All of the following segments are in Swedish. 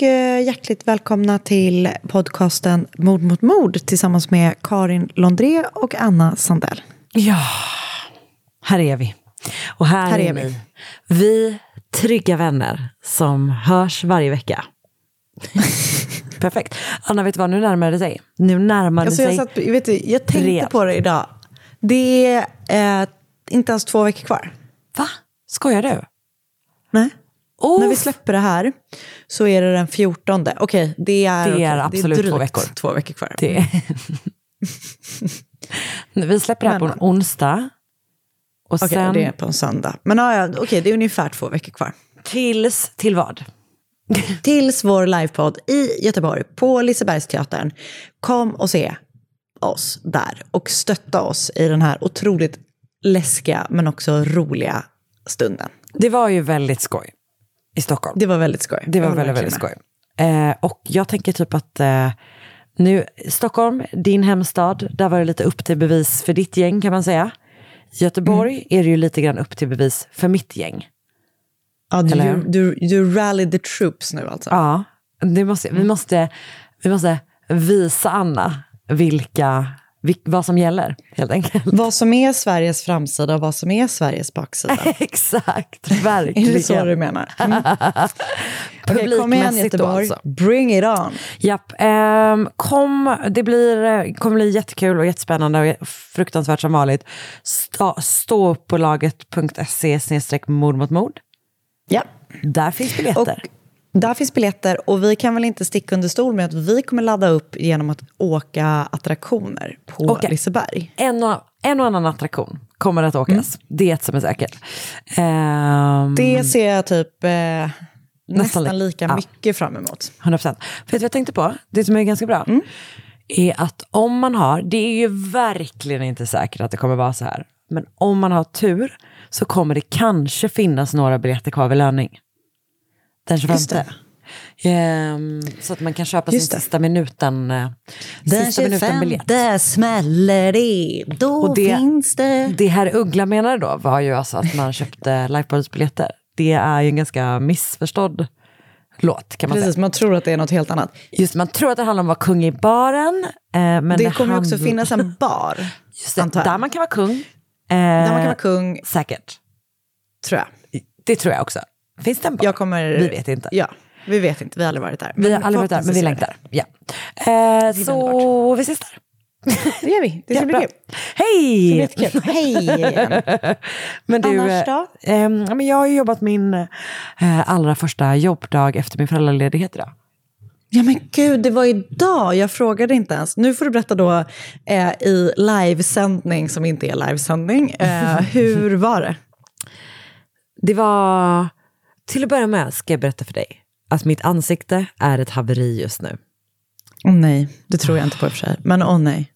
Och eh, hjärtligt välkomna till podcasten Mord mot mord tillsammans med Karin Londré och Anna Sandell. Ja, här är vi. Och här, Här är, är vi. vi. Vi trygga vänner som hörs varje vecka. Perfekt. Anna, vet du vad? Nu närmar det sig. Nu närmar det Alltså jag, sig. satt, vet du, jag tänkte Rent. på det idag. Det är eh, inte ens två veckor kvar. Va? Skojar du? Nej. Oh, När vi släpper det här så är det den 14. Okej, det är, Det är okej, absolut två drygt veckor. två veckor kvar. det... vi släpper det här på en onsdag. Och Okej, sen det är på en söndag. Men ja, ja, okej, det är ungefär två veckor kvar. tills till vad? Tills vår livepodd i Göteborg på Lisebergsteatern. Kom och se oss där och stötta oss i den här otroligt läskiga men också roliga stunden. Det var ju väldigt skoj i Stockholm. Det var väldigt skoj. Det var väldigt, väldigt skoj. Eh, och jag tänker typ att eh, nu, Stockholm, din hemstad, där var det lite upp till bevis för ditt gäng kan man säga. Göteborg Mm. är det ju lite grann upp till bevis för mitt gäng. Ja, du, Eller du, du rallied the troops nu alltså. Ja, det måste, vi, måste, vi måste visa Anna vilka, vil, vad som gäller, helt enkelt. Vad som är Sveriges framsida och vad som är Sveriges baksida. Exakt, är verkligen. det så du menar? Mm. Okej, kom igen Göteborg, alltså. bring it on. Japp, ehm, kom, det blir, eh, kommer bli jättekul och jättespännande och fruktansvärt som vanligt. Stå, ståuppbolaget.se snedstreck mord mot mord. Ja. Där finns Och biljetter. Där finns biljetter och vi kan väl inte sticka under stol med att vi kommer ladda upp genom att åka attraktioner på Åka. Liseberg. En, och, en och annan attraktion kommer att åkas. Det är ett som är säkert. Ehm, Det ser jag typ eh, nästan, li- lika ja. mycket fram emot. 100 procent. Vet jag tänkte på? Det som är ganska bra. Är att om man har, det är ju verkligen inte säkert att det kommer vara så här. Men om man har tur så kommer det kanske finnas några biljetter kvar vid löning. Den 25. Just det. Ehm, så att man kan köpa Just sin det. sista minuten, eh, sista minuten biljett. smäller det, då Och det- finns det... Det här Uggla menade då var ju alltså att man köpte livepods-biljetter. Det är ju en ganska missförstådd låt kan man Precis, säga. man tror att det är något helt annat. Just man tror att det handlar om att vara kung i baren. Eh, men det, det, kommer ju också handlar- finnas en bar, Just det, antar jag. där man kan vara kung. Eh, där man kan vara kung, Säkert. tror jag. Det tror jag också. Finns det en bar? Jag kommer... Vi vet inte. Ja, vi vet inte, vi har aldrig varit där. Vi har aldrig varit där, men vi längtar. Ja. Eh, så vi ses där. Det gör vi, det ska Ja, bli bra. kul. Hej! Jättekul. Hej. Men du, Annars då? eh, men jag har ju jobbat min eh, allra första jobbdag efter min föräldraledighet idag. Ja men gud, det var idag. Jag frågade inte ens. Nu får du berätta då eh, i livesändning som inte är livesändning. Eh, hur var det? Det var, till att börja med ska jag berätta för dig, att mitt ansikte är ett haveri just nu. Åh nej, det tror jag inte på i och för sig. Men åh nej.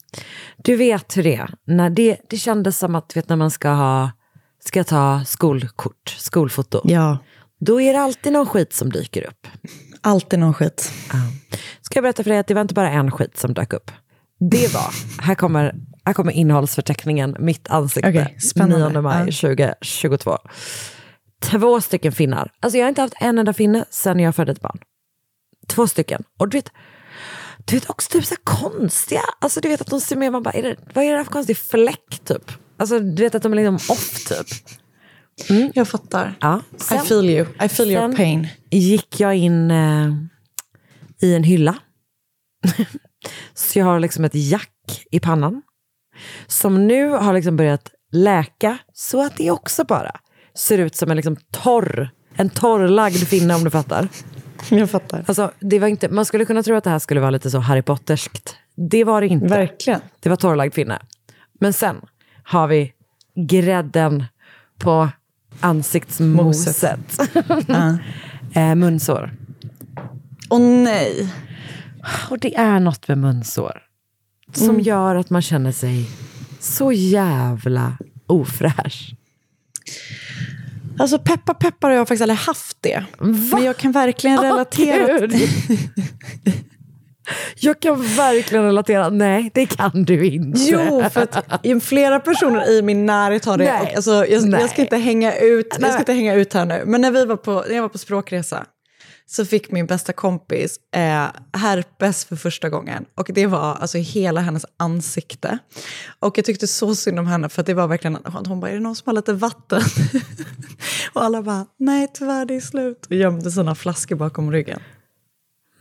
Du vet hur det är. När det, det kändes som att vet, när man ska, ha, ska ta skolkort, skolfoto. Ja, Då är det alltid någon skit som dyker upp. alltid någon skit. Ska jag berätta för dig att det var inte bara en skit som dök upp. Det var, här kommer, här kommer innehållsförteckningen, mitt ansikte, spännande. 9 maj Ja. 2022. Två stycken finnar. Alltså jag har inte haft en enda finne sedan jag födde ett barn. Två stycken. Och du vet, du vet också typ så konstiga, alltså du vet att de ser med, man bara, är det, vad är det för konstig fläck typ? Alltså du vet att de är liksom off typ. Jag fattar. Ja. I feel you. I feel your sen pain. gick jag in eh, i en hylla. så jag har liksom ett jack i pannan. Som nu har liksom börjat läka så att det också bara ser ut som en liksom torr, en torrlagd finne om du fattar. Jag fattar. Alltså, det var inte, man skulle kunna tro att det här skulle vara lite så Harry Potterskt. Det var det inte. Verkligen. Det var torrlagd finne. Men sen har vi grädden på ansiktsmoset. eh, munsår. Åh nej. Och det är något med munsår som gör att man känner sig så jävla ofräsch. Alltså peppar peppar har jag faktiskt aldrig haft det. Men jag kan verkligen relatera. Gud. Jag kan verkligen relatera. Nej, det kan du inte. Jo, för att flera personer i min närhet har det. Nej. Alltså, jag, Nej. jag, ska inte hänga ut, jag ska inte hänga ut här nu. Men när, vi var på, när jag var på språkresa så fick min bästa kompis eh, herpes för första gången. Och det var alltså hela hennes ansikte. Och jag tyckte så synd om henne för att det var verkligen, hon bara, är det någon som har lite vatten? och alla bara, nej tyvärr det är slut. Och gömde sina flaskor bakom ryggen.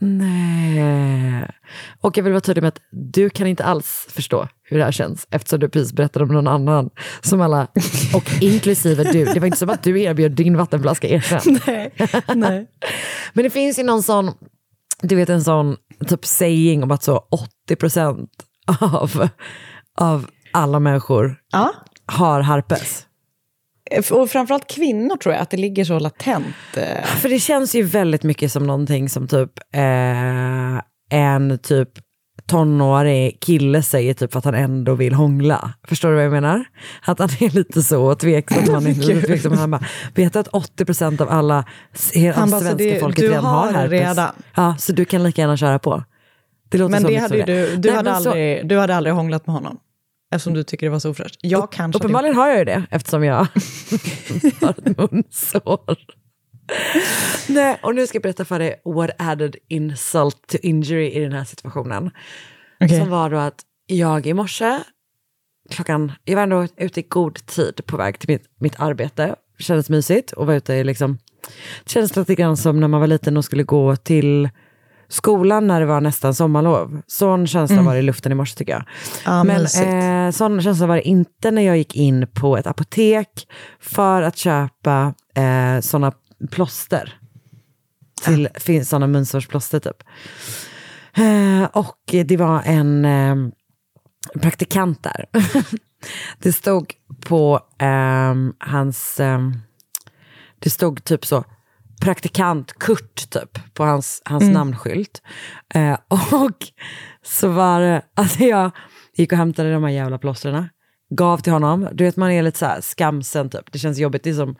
Nej. Och jag vill vara tydlig med att du kan inte alls förstå hur det här känns eftersom du precis berättade om någon annan som alla, och inklusive du. Det var inte som att du erbjöd din vattenflaska erkänd. Nej, nej. Men det finns ju någon sån, du vet en sån typ saying om att så 80% av, av alla människor Ja. har herpes. Och framförallt kvinnor tror jag, att det ligger så latent. eh. För det känns ju väldigt mycket som någonting som typ eh, en typ tonårig kille säger typ att han ändå vill hångla. Förstår du vad jag menar? Att han är lite så tveksam. Han är lite tveksam. Han bara, vet du att 80% av alla se- Han av bara, svenska det- folket redan har har herpes? redan. Ja, så du kan lika gärna köra på. Det Men det hade du, du, Nej, hade men så- aldrig, du hade aldrig hånglat med honom. Eftersom du tycker det var så ofräscht. Jag kanske Uppenbarligen har jag ju det eftersom jag har ett munsår. Nej, och nu ska jag berätta för dig what added insult to injury i den här situationen. Okej. Som var då att jag i morse, klockan, jag var ändå ute i god tid på väg till mitt, mitt arbete. Det kändes mysigt och var ute i liksom, det kändes lite grann som när man var liten och skulle gå till skolan när det var nästan sommarlov. Sån känsla var det i luften i morse tycker jag. Ja, Men eh, sån känsla var det inte när jag gick in på ett apotek för att köpa eh, såna plåster. Till, finns såna munsårsplåster typ. Eh, och det var en eh, praktikant där. det stod på ehm, hans, ehm, det stod typ så, praktikant Kurt typ på hans, hans namnskylt. Eh, och så var det, alltså jag gick och hämtade de här jävla plåstren, gav till honom. Du vet man är lite så här skamsen typ, det känns jobbigt. Det är som,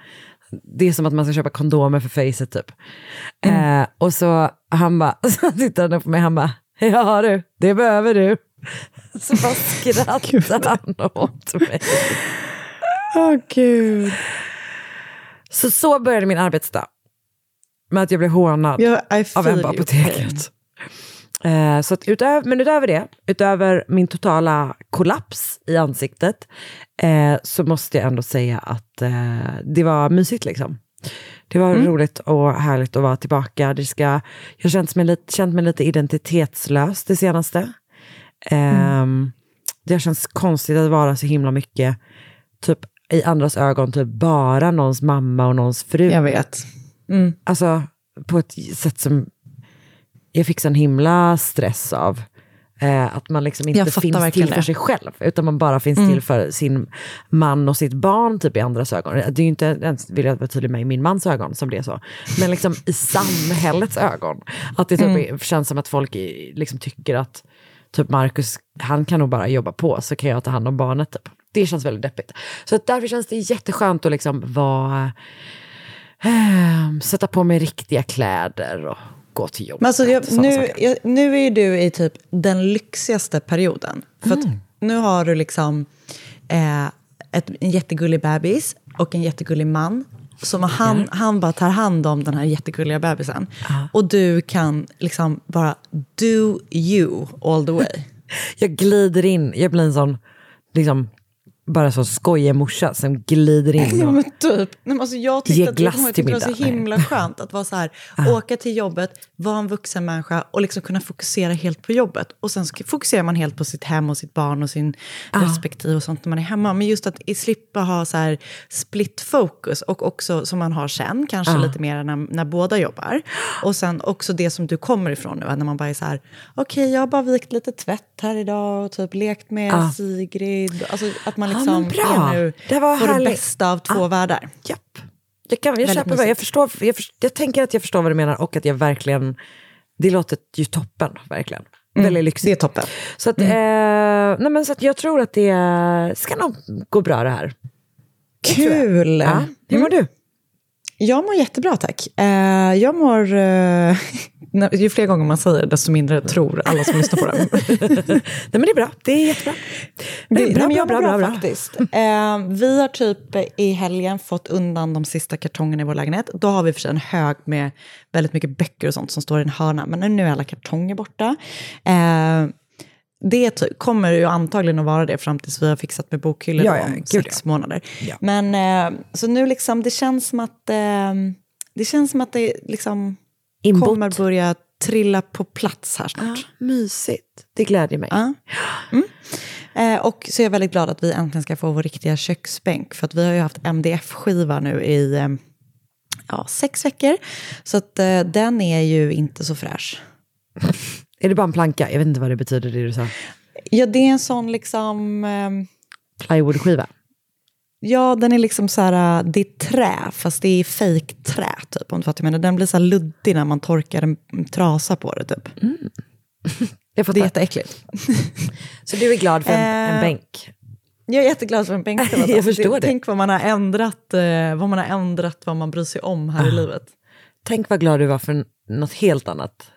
det är som att man ska köpa kondomer för facet typ. Eh, och så han bara, så tittade han på mig, han bara, ja du, det behöver du. Så bara skrattade han åt mig. Åh gud. Så så började min arbetsdag. Med att jag blev hånad I av en på apoteket. Eh, så utöver, men utöver det, utöver min totala kollaps i ansiktet, eh, så måste jag ändå säga att eh, det var mysigt liksom. Det var roligt och härligt att vara tillbaka. Det ska, jag har känt mig lite, känt mig lite identitetslös det senaste. Ehm, Det har känts konstigt att vara så himla mycket, typ i andras ögon, typ bara någons mamma och någons fru. Jag vet. Alltså på ett sätt som jag fick sån himla stress av. Eh, att man liksom inte finns till för det. sig själv, utan man bara finns till för sin man och sitt barn typ i andras ögon. Det är ju inte ens, vill jag vara tydlig med, i min mans ögon som det är så. Men liksom i samhällets ögon. Att det typ känns som att folk liksom tycker att typ Marcus, han kan nog bara jobba på, så kan jag ta hand om barnet. Typ. Det känns väldigt deppigt. Så därför känns det jätteskönt att liksom vara, sätta på mig riktiga kläder och gå till jobbet. Men alltså, jag, nu, jag, nu är du i typ den lyxigaste perioden. För att nu har du liksom eh, ett, en jättegullig bebis och en jättegullig man. Som han, han bara tar hand om den här jättegulliga bebisen. Och du kan liksom bara do you all the way. Jag glider in, jag blir en sån, liksom, bara så skojig morsa som glider in. Ja, Och, men typ. Nej, men alltså jag tyckte att glass jag till tyckte det var så middag. Himla skönt att vara så här, åka till jobbet, vara en vuxen människa och liksom kunna fokusera helt på jobbet. Och sen fokuserar man helt på sitt hem och sitt barn och sin respektive och sånt när man är hemma. Men just att slippa ha så här split focus och också som man har sen, kanske lite mer när, när båda jobbar. Och sen också det som du kommer ifrån nu, när man bara är så här, okej jag har bara vikt lite tvätt här idag och typ lekt med Sigrid. Alltså att man Ja, liksom bra. är nu, Det var får det härligt. bästa av två världar. japp. Jag, kan, jag, köper, mysigt. jag, förstår, jag, förstår, jag tänker att jag förstår vad du menar och att jag verkligen, det låter ju toppen, verkligen. Väldigt lyxigt. Det är toppen. Så, att, eh, nej men så att jag tror att det ska nog gå bra det här. Kul! Ja. Hur mår du? Jag mår jättebra, tack. Eh, jag mår... Eh, ju fler gånger man säger desto mindre tror alla som lyssnar på det. Nej men det är bra, det är jättebra. Det, är bra, nej, jag bra, bra, bra. faktiskt. Eh, vi har typ i helgen fått undan de sista kartongerna i vår lägenhet. Då har vi för sig en hög med väldigt mycket böcker och sånt som står i en hörna. Men nu- nu är alla kartonger borta. Det ty- kommer ju antagligen att vara det fram tills vi har fixat med bokhyllor Ja, ja, om sex månader. Ja. Men eh, så nu liksom, det känns som att eh, det känns som att det liksom Inbott. kommer börja trilla på plats här snart. Ja, mysigt, det glädjer mig. Ja. Mm. Eh, och så är jag väldigt glad att vi äntligen ska få vår riktiga köksbänk. För att vi har ju haft MDF-skiva nu i eh, ja, sex veckor. Så att eh, den är ju inte så fräsch. Är det bara en planka? Jag vet inte vad det betyder det du sa. Ja, det är en sån liksom... Eh, Plywoodskiva. ja, den är liksom så här, eh, det är trä, fast det är fake trä typ. Om du fattar vad jag menar. Den blir så här luddig när man torkar en en trasa på det typ. Jag Det är jätteäckligt. Så du är glad för en, en Eh, bänk? Jag är jätteglad för en bänk. Jag förstår det. Tänk vad man har ändrat, eh, vad man har ändrat, vad man bryr sig om här i Ah. livet. Tänk vad glad du var för något helt annat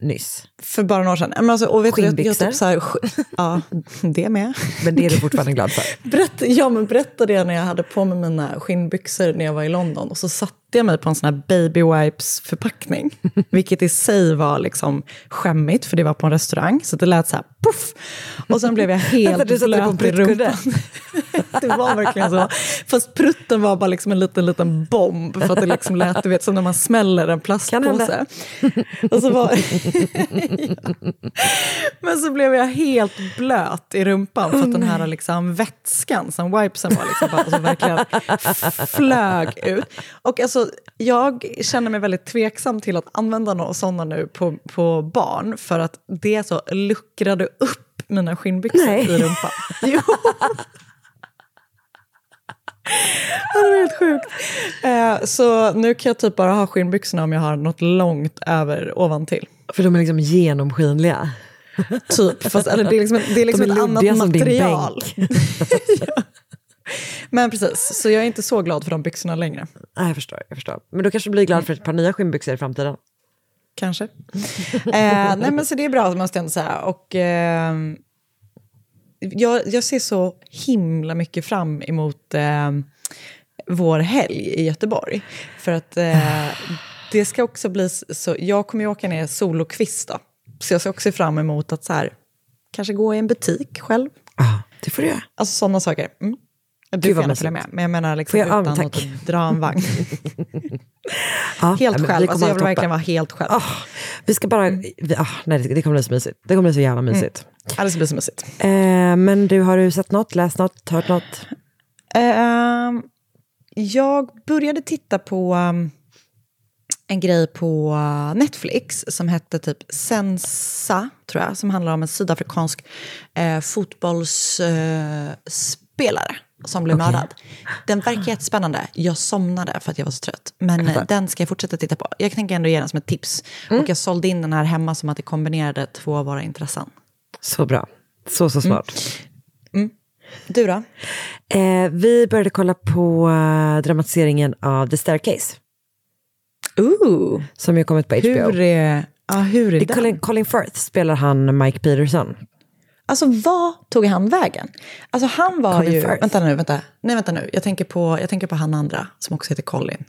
nyss. För bara några år sedan. Men alltså, och vet du, jag, jag Skinnbyxor? typ så här, ja, det med. Men det är du fortfarande glad för. Berätta, ja, men berätta det när jag hade på mig mina skinnbyxor när jag var i London. Och så satte jag mig på en sån här baby wipes förpackning. Vilket i sig var liksom skämmigt, för det var på en restaurang. Så det lät så här, puff. Och sen blev jag helt du blöt i rumpan. det var verkligen så. Fast prutten var bara liksom en liten, liten bomb. För att det liksom lät, du vet, som när man smäller en plastpåse. Och så var... Men så blev jag helt blöt i rumpan för att den här liksom vätskan som wipesen var liksom bara, alltså verkligen flög ut. Och alltså, jag känner mig väldigt tveksam till att använda några sådana nu på, på barn för att det så luckrade upp mina skinnbyxor Nej. i rumpan. Jo. Det var helt sjukt. Eh, så nu kan jag typ bara ha skinnbyxorna om jag har något långt över ovantill. För de är liksom genomskinliga. Typ, fast eller det är liksom, det är liksom De är ett annat material. ja. Men precis, så jag är inte så glad för de byxorna längre. Nej, jag förstår, jag förstår. Men då kanske du blir glad för ett par nya skinnbyxor i framtiden. Kanske. eh, nej men så det är bra måste jag ändå säga. Och, eh, jag, jag ser så himla mycket fram emot eh, vår helg i Göteborg. För att eh, det ska också bli så, jag kommer ju åka ner solokvist då. Så jag ser också fram emot att så här, kanske gå i en butik själv. Ah, det får du göra. Alltså sådana saker. Mm. Du Gud, får gärna följa med, men jag menar liksom jag- ja, utan tack. att dra en vagn. Ja, Helt själv, alltså jag vill verkligen vara helt själv. Ah, vi ska bara... Vi, ah, nej, det, kommer bli så mysigt. Det kommer bli så jävla mysigt. Ja, det ska bli så mysigt. Eh, men du, har du sett något, läst något, hört något? Ehm, jag började titta på um, en grej på Netflix som hette typ Sensa, tror jag, som handlar om en sydafrikansk eh, fotbollsspelare som blev mördad. Den verkar jättespännande. Jag somnade för att jag var så trött. Men eh, den ska jag fortsätta titta på. Jag tänker ändå ge den som ett tips. Och jag sålde in den här hemma som att det kombinerade två av våra intressen. Så bra. Så, så smart. Du då? Eh, vi började kolla på eh, dramatiseringen av The Staircase. Ooh, Som ju kommit på HBO. hur är, ja, hur är Det? Colin, Colin Firth spelar han Mike Peterson. Alltså vad tog han vägen? Alltså han var Colin ju... Firth. Vänta nu, vänta. Nej, vänta nu. Jag tänker på, jag tänker på han andra som också heter Colin.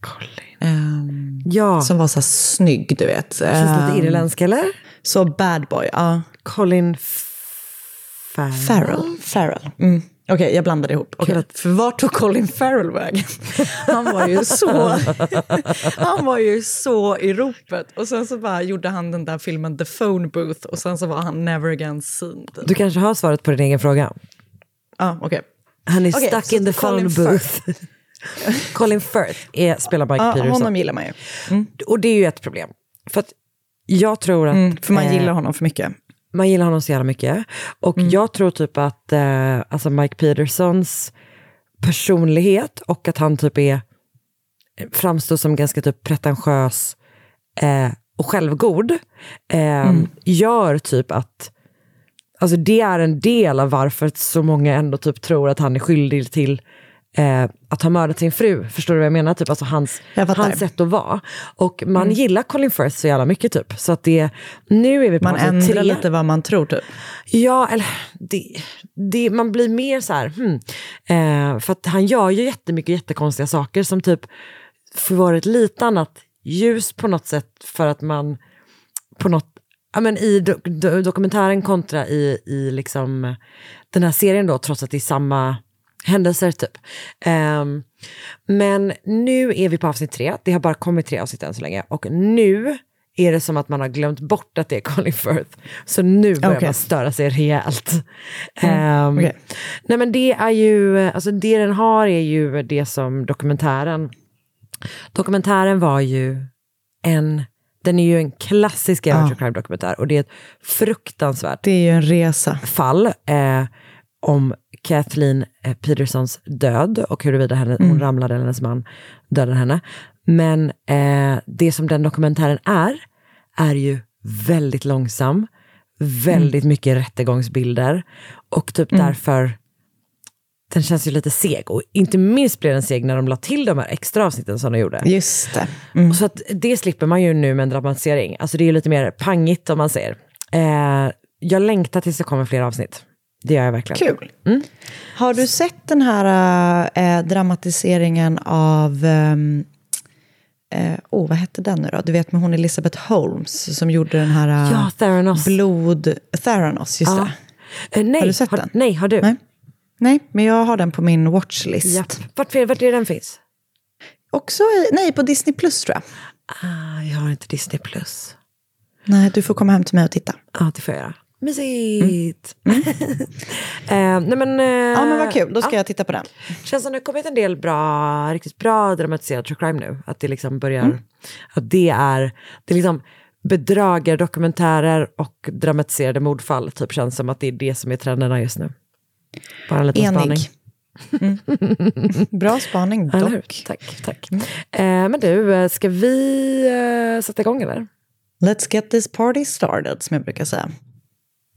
Colin. Ehm, Ja, Som var så här snygg, du vet. känns Ehm, lite irländsk eller? Så bad boy, ja. Colin Farrell. Farrell. Farrell. Mm. Okej, jag blandade ihop. Att- För vart tog Colin Farrell vägen? Han var ju så, han var ju så i ropet. Och sen så bara gjorde han den där filmen The Phone Booth och sen så var han never again seen. typ. Du kanske har svaret på din egen fråga. Ja, okej. Han är Okej, stuck in the phone Colin booth. Colin Firth är, spelar Mike Ja, Peterson. honom gillar man ju. Och det är ju ett problem. För jag tror att... Mm, för man eh, gillar honom för mycket. Man gillar honom så jävla mycket. Och Mm. jag tror typ att eh, alltså Mike Petersons personlighet och att han typ är framstår som ganska typ pretentiös eh, och självgod eh, Mm. gör typ att Alltså det är en del av varför så många ändå typ tror att han är skyldig till eh, att ha mördat sin fru. Förstår du vad jag menar? Typ alltså hans, hans sätt att vara. Och man Mm. gillar Colin Firth så jävla mycket typ. Så att det, nu är vi på Man ändrar tre. lite vad man tror typ. Ja, eller det, det, man blir mer så här, hmm. eh, för att han gör ju jättemycket jättekonstiga saker som typ får ett lite annat ljus på något sätt för att man på något, ja men i do, do, dokumentären kontra i, i liksom den här serien då, trots att det är samma händelser typ. Ehm, men nu är vi på avsnitt tre, det har bara kommit tre avsnitt än så länge och nu är det som att man har glömt bort att det är Colin Firth. Så nu börjar Okej. man störa sig rejält. Ehm, okej. Nej men det är ju, alltså det den har är ju det som dokumentären, dokumentären var ju en, den är ju en klassisk Ja. true crime dokumentär och det är ett fruktansvärt Det är ju en resa. fall eh, om Kathleen eh, Petersons död och huruvida henne, Mm. hon ramlade eller hennes man dödade henne. Men eh, det som den dokumentären är, är ju väldigt långsam, väldigt mycket rättegångsbilder och typ därför den känns ju lite seg. Och inte minst blev den seg när de la till de här extra avsnitten som de gjorde. Just det. Mm. Så att det slipper man ju nu med en dramatisering. Alltså det är ju lite mer pangigt om man säger. Eh, jag längtar tills det kommer fler avsnitt. Det gör jag verkligen. Kul. Har du sett den här äh, dramatiseringen av... eh, oh, vad hette den nu då? Du vet med hon Elizabeth Holmes som gjorde den här... äh, Ja, Theranos. Blod... Theranos, just Ja. det. Nej, Har du sett den? Nej, har du? Nej. Nej, men jag har den på min watchlist. Japp. Vart, vart är det den finns? Också i, nej, på Disney Plus tror jag. Ah, jag har inte Disney+. Plus. Nej, du får komma hem till mig och titta. Ja, det får jag göra. Mysigt. eh, nej men, eh, Ja, men vad kul. Då ska jag titta på den. Känns som det har kommit en del bra, riktigt bra dramatiserad true crime nu. Att det liksom börjar, att det är, det liksom bedrager, dokumentärer och dramatiserade mordfall. Typ känns som att det är det som är trenderna just nu. Bara en liten spaning. Enig. Mm. Bra spaning dock. Tack, tack. Eh, men du, eh, ska vi eh, sätta igång eller? Let's get this party started, som jag brukar säga.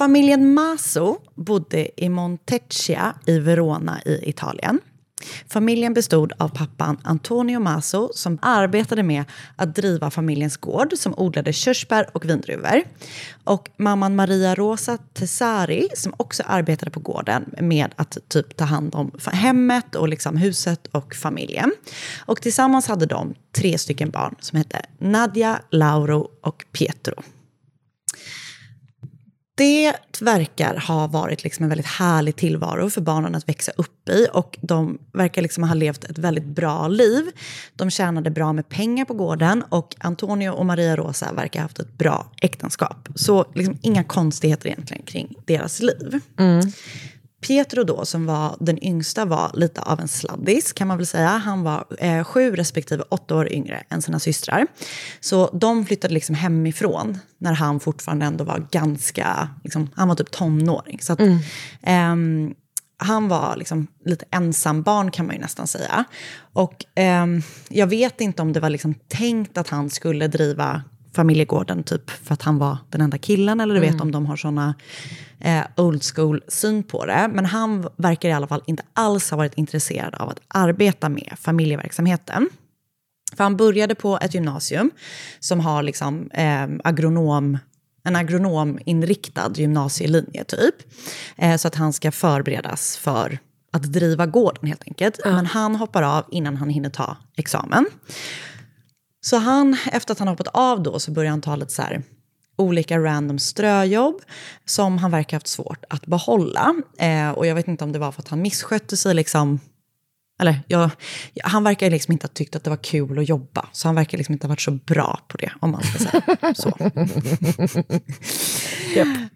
Familjen Maso bodde i Montecchia i Verona i Italien. Familjen bestod av pappan Antonio Maso som arbetade med att driva familjens gård som odlade körsbär och vindruvor. Och mamman Maria Rosa Tessari som också arbetade på gården med att typ ta hand om hemmet och liksom huset och familjen. Och tillsammans hade de tre stycken barn som hette Nadia, Lauro och Pietro. Det verkar ha varit liksom en väldigt härlig tillvaro för barnen att växa upp i och de verkar liksom ha levt ett väldigt bra liv. De tjänade bra med pengar på gården och Antonio och Maria Rosa verkar ha haft ett bra äktenskap. Så liksom inga konstigheter egentligen kring deras liv. Mm. Pietro då, som var den yngsta, var lite av en sladdis kan man väl säga. Han var eh, sju respektive åtta år yngre än sina systrar. Så de flyttade liksom hemifrån när han fortfarande ändå var ganska, liksom, han var typ tonåring. Så att, ehm, han var liksom lite ensam barn kan man ju nästan säga. Och ehm, jag vet inte om det var liksom tänkt att han skulle driva familjegården typ för att han var den enda killen eller du vet Mm. om de har såna eh, old school syn på det. Men han verkar i alla fall inte alls ha varit intresserad av att arbeta med familjeverksamheten. För han började på ett gymnasium som har liksom, eh, agronom, en agronominriktad gymnasielinje typ. Eh, så att han ska förberedas för att driva gården helt enkelt. Men han hoppar av innan han hinner ta examen. Så han, efter att han hoppat av då, så börjar han ta lite så här olika random ströjobb som han verkar haft svårt att behålla. Eh, och jag vet inte om det var för att han misskötte sig liksom eller jag, han verkar liksom inte ha tyckt att det var kul att jobba. Så han verkar liksom inte ha varit så bra på det, om man ska säga så.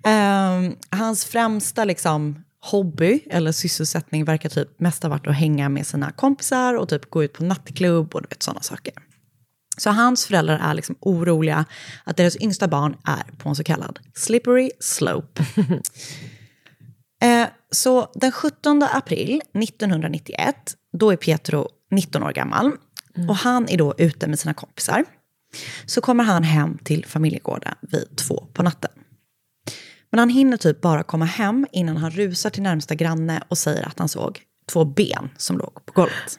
Ehm, hans främsta liksom, hobby eller sysselsättning verkar typ mest ha varit att hänga med sina kompisar och typ gå ut på nattklubb och du vet, sådana saker. Så hans föräldrar är liksom oroliga att deras yngsta barn är på en så kallad slippery slope. Eh, så den 17 april 1991, då är Pietro 19 år gammal. Och han är då ute med sina kompisar. Så kommer han hem till familjegården vid två på natten. Men han hinner typ bara komma hem innan han rusar till närmsta granne och säger att han såg två ben som låg på golvet.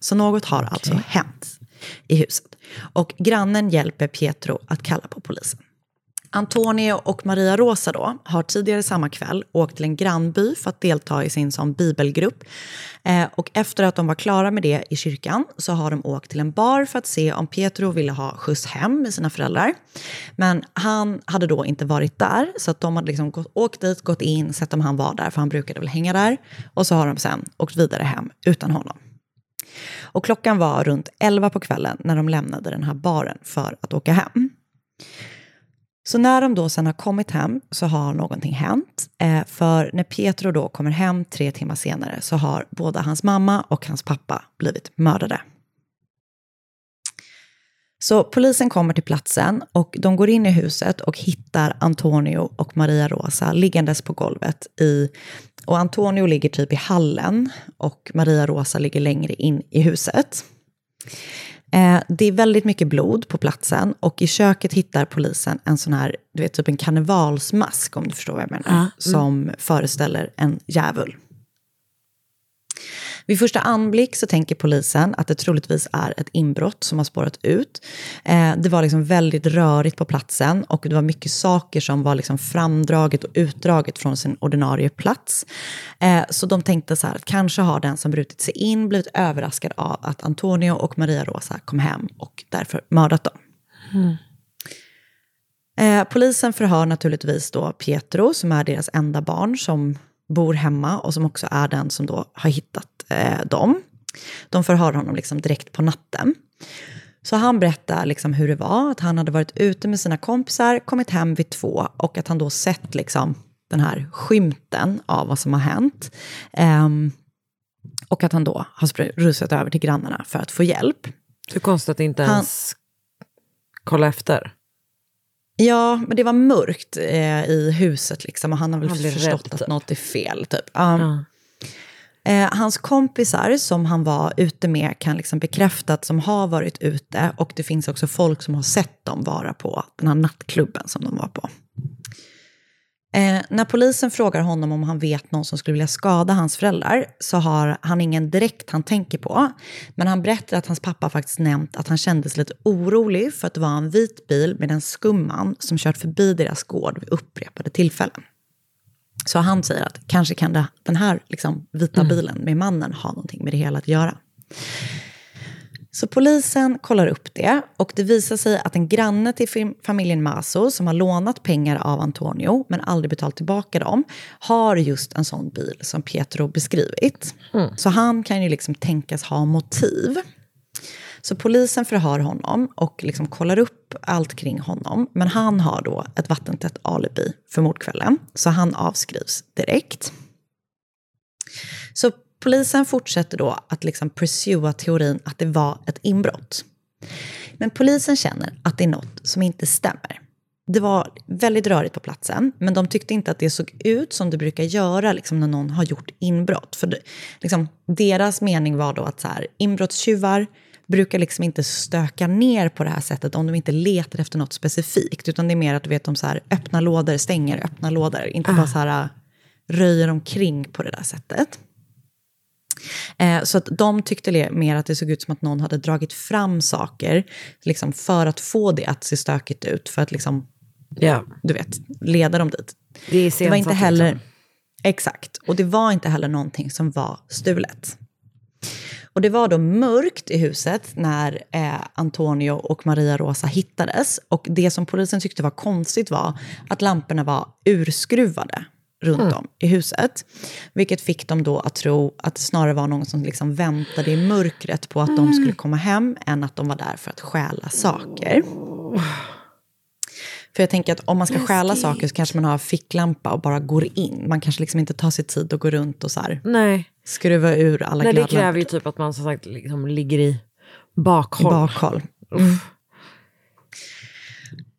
Så något har alltså hänt i huset. Och grannen hjälper Pietro att kalla på polisen. Antonio och Maria Rosa då har tidigare samma kväll åkt till en grannby för att delta i sin som bibelgrupp. Eh, och efter att de var klara med det i kyrkan så har de åkt till en bar för att se om Pietro ville ha skjuts hem med sina föräldrar. Men han hade då inte varit där så att de hade liksom gått, åkt dit, gått in, sett om han var där för han brukade väl hänga där. Och så har de sen åkt vidare hem utan honom. Och klockan var runt 11 på kvällen när de lämnade den här baren för att åka hem. Så när de då sen har kommit hem så har någonting hänt. Eh, för när Pietro då kommer hem tre timmar senare så har både hans mamma och hans pappa blivit mördade. Så polisen kommer till platsen och de går in i huset och hittar Antonio och Maria Rosa liggandes på golvet. I, och Antonio ligger typ i hallen och Maria Rosa ligger längre in i huset. Eh, det är väldigt mycket blod på platsen och i köket hittar polisen en sån här, du vet, typ en karnevalsmask om du förstår vad jag menar, mm. som föreställer en djävul. Vid första anblick så tänker polisen att det troligtvis är ett inbrott som har spårat ut. Eh, det var liksom väldigt rörigt på platsen och det var mycket saker som var liksom framdraget och utdraget från sin ordinarie plats. Eh, så de tänkte så här att kanske har den som brutit sig in blivit överraskad av att Antonio och Maria Rosa kom hem och därför mördat dem. Eh, polisen förhör naturligtvis då Pietro, som är deras enda barn, som bor hemma och som också är den som då har hittat eh, dem. De förhör honom liksom direkt på natten. Så han berättar liksom hur det var, att han hade varit ute med sina kompisar, kommit hem vid två och att han då sett liksom den här skymten av vad som har hänt. Ehm, och att han då har rusat över till grannarna för att få hjälp. Hur konstigt att inte Han- ens kolla efter. Ja, men det var mörkt eh, i huset liksom och han har väl Han förstått rädd, att typ. något är fel. Typ. Ja. Eh, hans kompisar som han var ute med kan liksom bekräfta att som har varit ute och det finns också folk som har sett dem vara på den här nattklubben som de var på. Eh, när polisen frågar honom om han vet någon som skulle vilja skada hans föräldrar så har han ingen direkt han tänker på. Men han berättar att hans pappa faktiskt nämnt att han kände sig lite orolig för att det var en vit bil med en skumman som kört förbi deras gård vid upprepade tillfällen. Så han säger att kanske kan det, den här liksom, vita bilen med mannen ha någonting med det hela att göra. Så polisen kollar upp det och det visar sig att en granne till fam- familjen Maso som har lånat pengar av Antonio men aldrig betalt tillbaka dem har just en sån bil som Pietro beskrivit. Så han kan ju liksom tänkas ha motiv. Så polisen förhör honom och liksom kollar upp allt kring honom. Men han har då ett vattentätt alibi för mordkvällen, så han avskrivs direkt. Så polisen fortsätter då att liksom pursua teorin att det var ett inbrott. Men polisen känner att det är något som inte stämmer. Det var väldigt rörigt på platsen, men de tyckte inte att det såg ut som det brukar göra liksom, när någon har gjort inbrott. För det, liksom, deras mening var då att så här, inbrottstjuvar brukar liksom inte stöka ner på det här sättet om de inte letar efter något specifikt. Utan det är mer att du vet, de så här, öppnar lådor, stänger, öppnar lådor. Inte bara så här, röjer omkring på det där sättet. Eh, så att de tyckte mer att det såg ut som att någon hade dragit fram saker liksom för att få det att se stökigt ut, för att liksom, Ja. du vet, leda dem dit. Det Det var inte heller... liksom. Exakt. Och det var inte heller någonting som var stulet. Och det var då mörkt i huset när eh, Antonio och Maria Rosa hittades. Och det som polisen tyckte var konstigt var att lamporna var urskruvade runt Mm. om i huset. Vilket fick dem då att tro att det snarare var någon som liksom väntade i mörkret på att de skulle komma hem än att de var där för att stjäla saker. För jag tänker att om man ska stjäla saker så kanske man har ficklampa och bara går in. Man kanske liksom inte tar sig tid att gå runt och så här Nej. skruva ur alla Nej, det glödlampor. kräver ju typ att man som sagt liksom ligger i bakhåll. I bakhåll. Mm.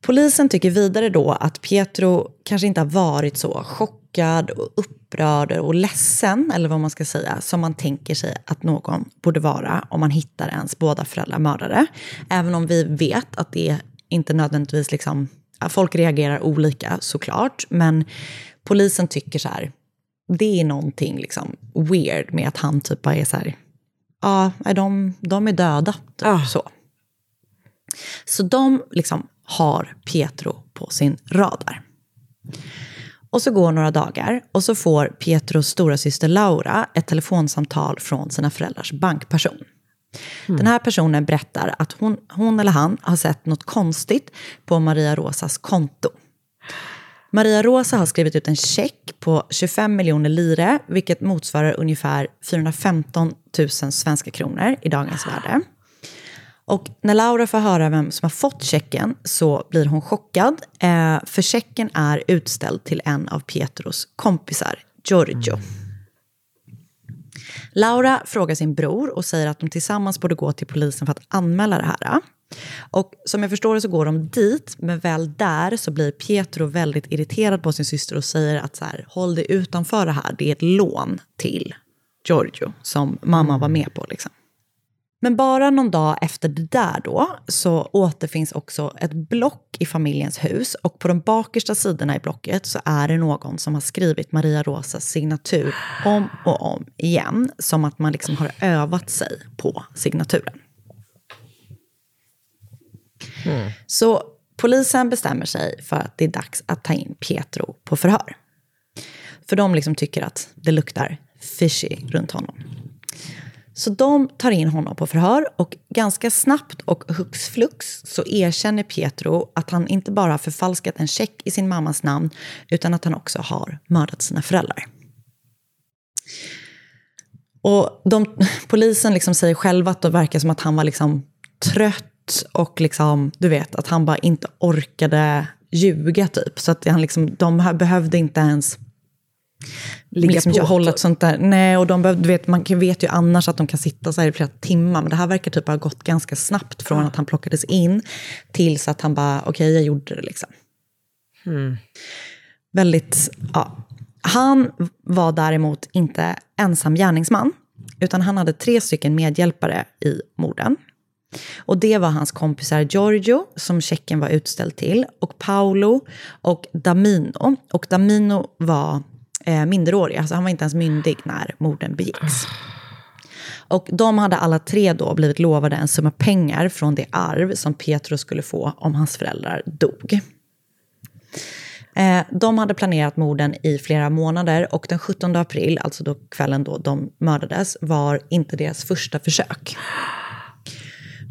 Polisen tycker vidare då att Pietro kanske inte har varit så chockad och upprörd och ledsen, eller vad man ska säga, som man tänker sig att någon borde vara om man hittar ens båda föräldrar mördade. Även om vi vet att det inte nödvändigtvis liksom... Folk reagerar olika såklart, men polisen tycker så här, det är någonting liksom weird med att han typ bara är så här, ja, de, de är döda. Typ, så. så de liksom har Pietro på sin radar. Och så går några dagar och så får Pietros stora syster Laura ett telefonsamtal från sina föräldrars bankperson. Den här personen berättar att hon, hon eller han har sett något konstigt på Maria Rosas konto. Maria Rosa har skrivit ut en check på 25 miljoner lire, vilket motsvarar ungefär 415 000 svenska kronor i dagens värde. Och när Laura får höra vem som har fått checken så blir hon chockad, eh, för checken är utställd till en av Pietros kompisar, Giorgio. Laura frågar sin bror och säger att de tillsammans borde gå till polisen för att anmäla det här. Och som jag förstår det så går de dit, men väl där så blir Pietro väldigt irriterad på sin syster och säger att så här, håll dig utanför det här, det är ett lån till Giorgio som mamma var med på. Liksom. Men bara någon dag efter det där då så återfinns också ett block i familjens hus och på de bakersta sidorna i blocket så är det någon som har skrivit Maria Rosas signatur om och om igen som att man liksom har övat sig på signaturen. Så polisen bestämmer sig för att det är dags att ta in Pietro på förhör. För de liksom tycker att det luktar fishy runt honom. Så de tar in honom på förhör och ganska snabbt och hux flux så erkänner Pietro att han inte bara har förfalskat en check i sin mammas namn utan att han också har mördat sina föräldrar. Och de, polisen liksom säger själva att det verkar som att han var liksom trött och liksom, du vet, att han bara inte orkade ljuga typ. Så att han liksom, de behövde inte ens Ligga liksom, på, hålla typ. ett sånt där. Nej, och de behövde, du vet, man vet ju annars att de kan sitta så här i flera timmar. Men det här verkar typ ha gått ganska snabbt från att han plockades in tills att han bara, okej, jag gjorde det liksom. Mm. Väldigt, ja. Han var däremot inte ensam gärningsman, utan han hade tre stycken medhjälpare i morden. Och det var hans kompisar Giorgio, som checken var utställd till, och Paolo och Damino. Och Damino var eh, minderårig, alltså han var inte ens myndig när morden begicks. Och de hade alla tre då blivit lovade en summa pengar från det arv som Pietro skulle få om hans föräldrar dog. Eh, de hade planerat morden i flera månader och den 17 april, alltså då kvällen då de mördades, var inte deras första försök.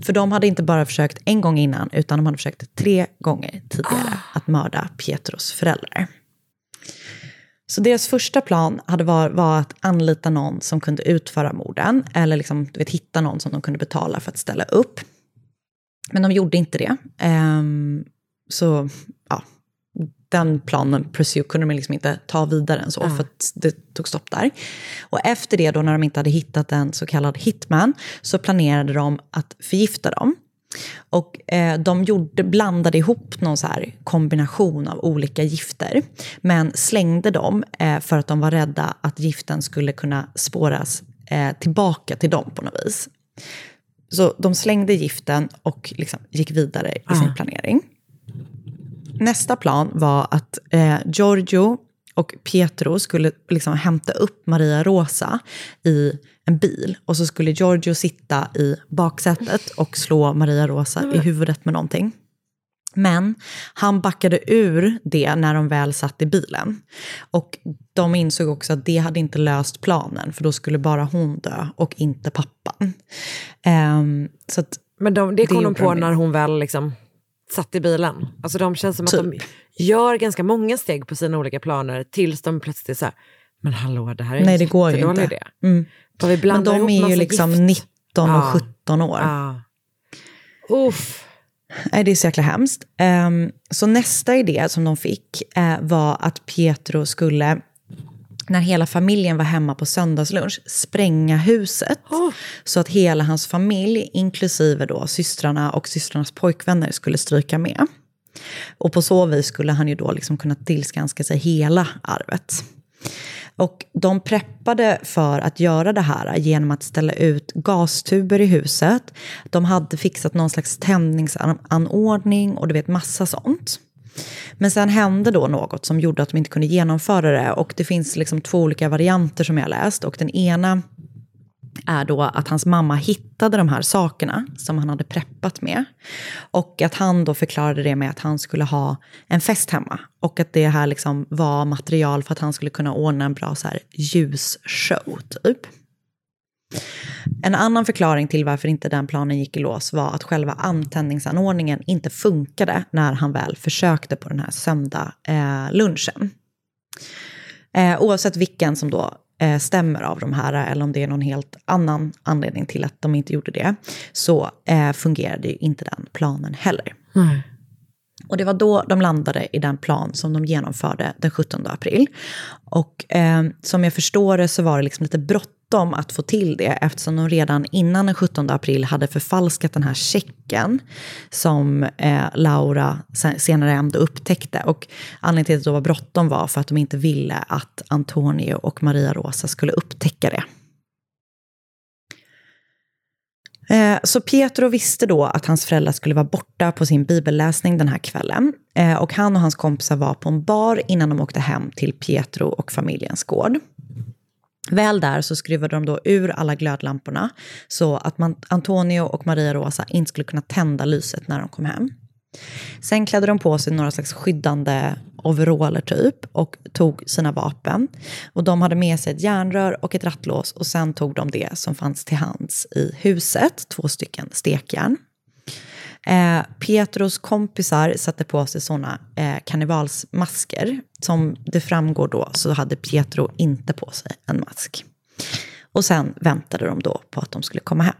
För de hade inte bara försökt en gång innan, utan de hade försökt tre gånger tidigare att mörda Pietros föräldrar. Så deras första plan hade var, var att anlita någon som kunde utföra morden, eller liksom, du vet, hitta någon som de kunde betala för att ställa upp. Men de gjorde inte det. Ehm, så ja, den planen Pursue kunde de liksom inte ta vidare än så, Ja. för att det tog stopp där. Och efter det, då, när de inte hade hittat en så kallad hitman, så planerade de att förgifta dem. Och eh, de gjorde, blandade ihop någon så här kombination av olika gifter, men slängde dem eh, för att de var rädda att giften skulle kunna spåras eh, tillbaka till dem på något vis. Så de slängde giften och liksom gick vidare i sin Ah. planering. Nästa plan var att eh, Giorgio och Pietro skulle liksom hämta upp Maria Rosa i en bil. Och så skulle Giorgio sitta i baksätet och slå Maria Rosa i huvudet med någonting. Men han backade ur det när de väl satt i bilen. Och de insåg också att det hade inte löst planen, för då skulle bara hon dö och inte pappan. Ehm, så Men de, det kom de gjorde på de när hon väl liksom satt i bilen. Alltså de känns som att de Typ. gör ganska många steg på sina olika planer tills de plötsligt så här, men hallå det här är Nej, det går ju inte. idé. Mm. Men de är ju liksom gift. 19 och Ja. 17 år. Ja. Uff. Det är så jäkla hemskt. Ehm, så nästa idé som de fick eh, var att Pietro skulle, när hela familjen var hemma på söndagslunch, spränga huset. Så att hela hans familj, inklusive då systrarna och systrarnas pojkvänner, skulle stryka med. Och på så vis skulle han ju då liksom kunna tillskanska sig hela arvet. Och de preppade för att göra det här genom att ställa ut gastuber i huset. De hade fixat någon slags tändningsanordning och du vet massa sånt. Men sen hände då något som gjorde att de inte kunde genomföra det. Och det finns liksom två olika varianter som jag har läst. Och den ena är då att hans mamma hittade de här sakerna som han hade preppat med. Och att han då förklarade det med att han skulle ha en fest hemma. Och att det här liksom var material för att han skulle kunna ordna en bra så här ljusshow, typ. En annan förklaring till varför inte den planen gick i lås var att själva antändningsanordningen inte funkade när han väl försökte på den här söndag eh, lunchen. Eh, oavsett vilken som då eh, stämmer av de här, eller om det är någon helt annan anledning till att de inte gjorde det, så eh, fungerade ju inte den planen heller. Och det var då de landade i den plan som de genomförde den 17 april. Och eh, som jag förstår det så var det liksom lite bråttom att få till det eftersom de redan innan den 17 april hade förfalskat den här checken som eh, Laura senare ändå upptäckte. Och anledningen till att det var bråttom var för att de inte ville att Antonio och Maria Rosa skulle upptäcka det. Eh, så Pietro visste då att hans föräldrar skulle vara borta på sin bibelläsning den här kvällen. Eh, och han och hans kompisar var på en bar innan de åkte hem till Pietro och familjens gård. Väl där så skruvade de då ur alla glödlamporna så att man, Antonio och Maria Rosa inte skulle kunna tända lyset när de kom hem. Sen klädde de på sig några slags skyddande overaller typ och tog sina vapen. Och de hade med sig ett järnrör och ett rattlås och sen tog de det som fanns till hands i huset, två stycken stekjärn. Eh, Pietros kompisar satte på sig såna eh, karnevalsmasker. Som det framgår då så hade Pietro inte på sig en mask. Och sen väntade de då på att de skulle komma hem.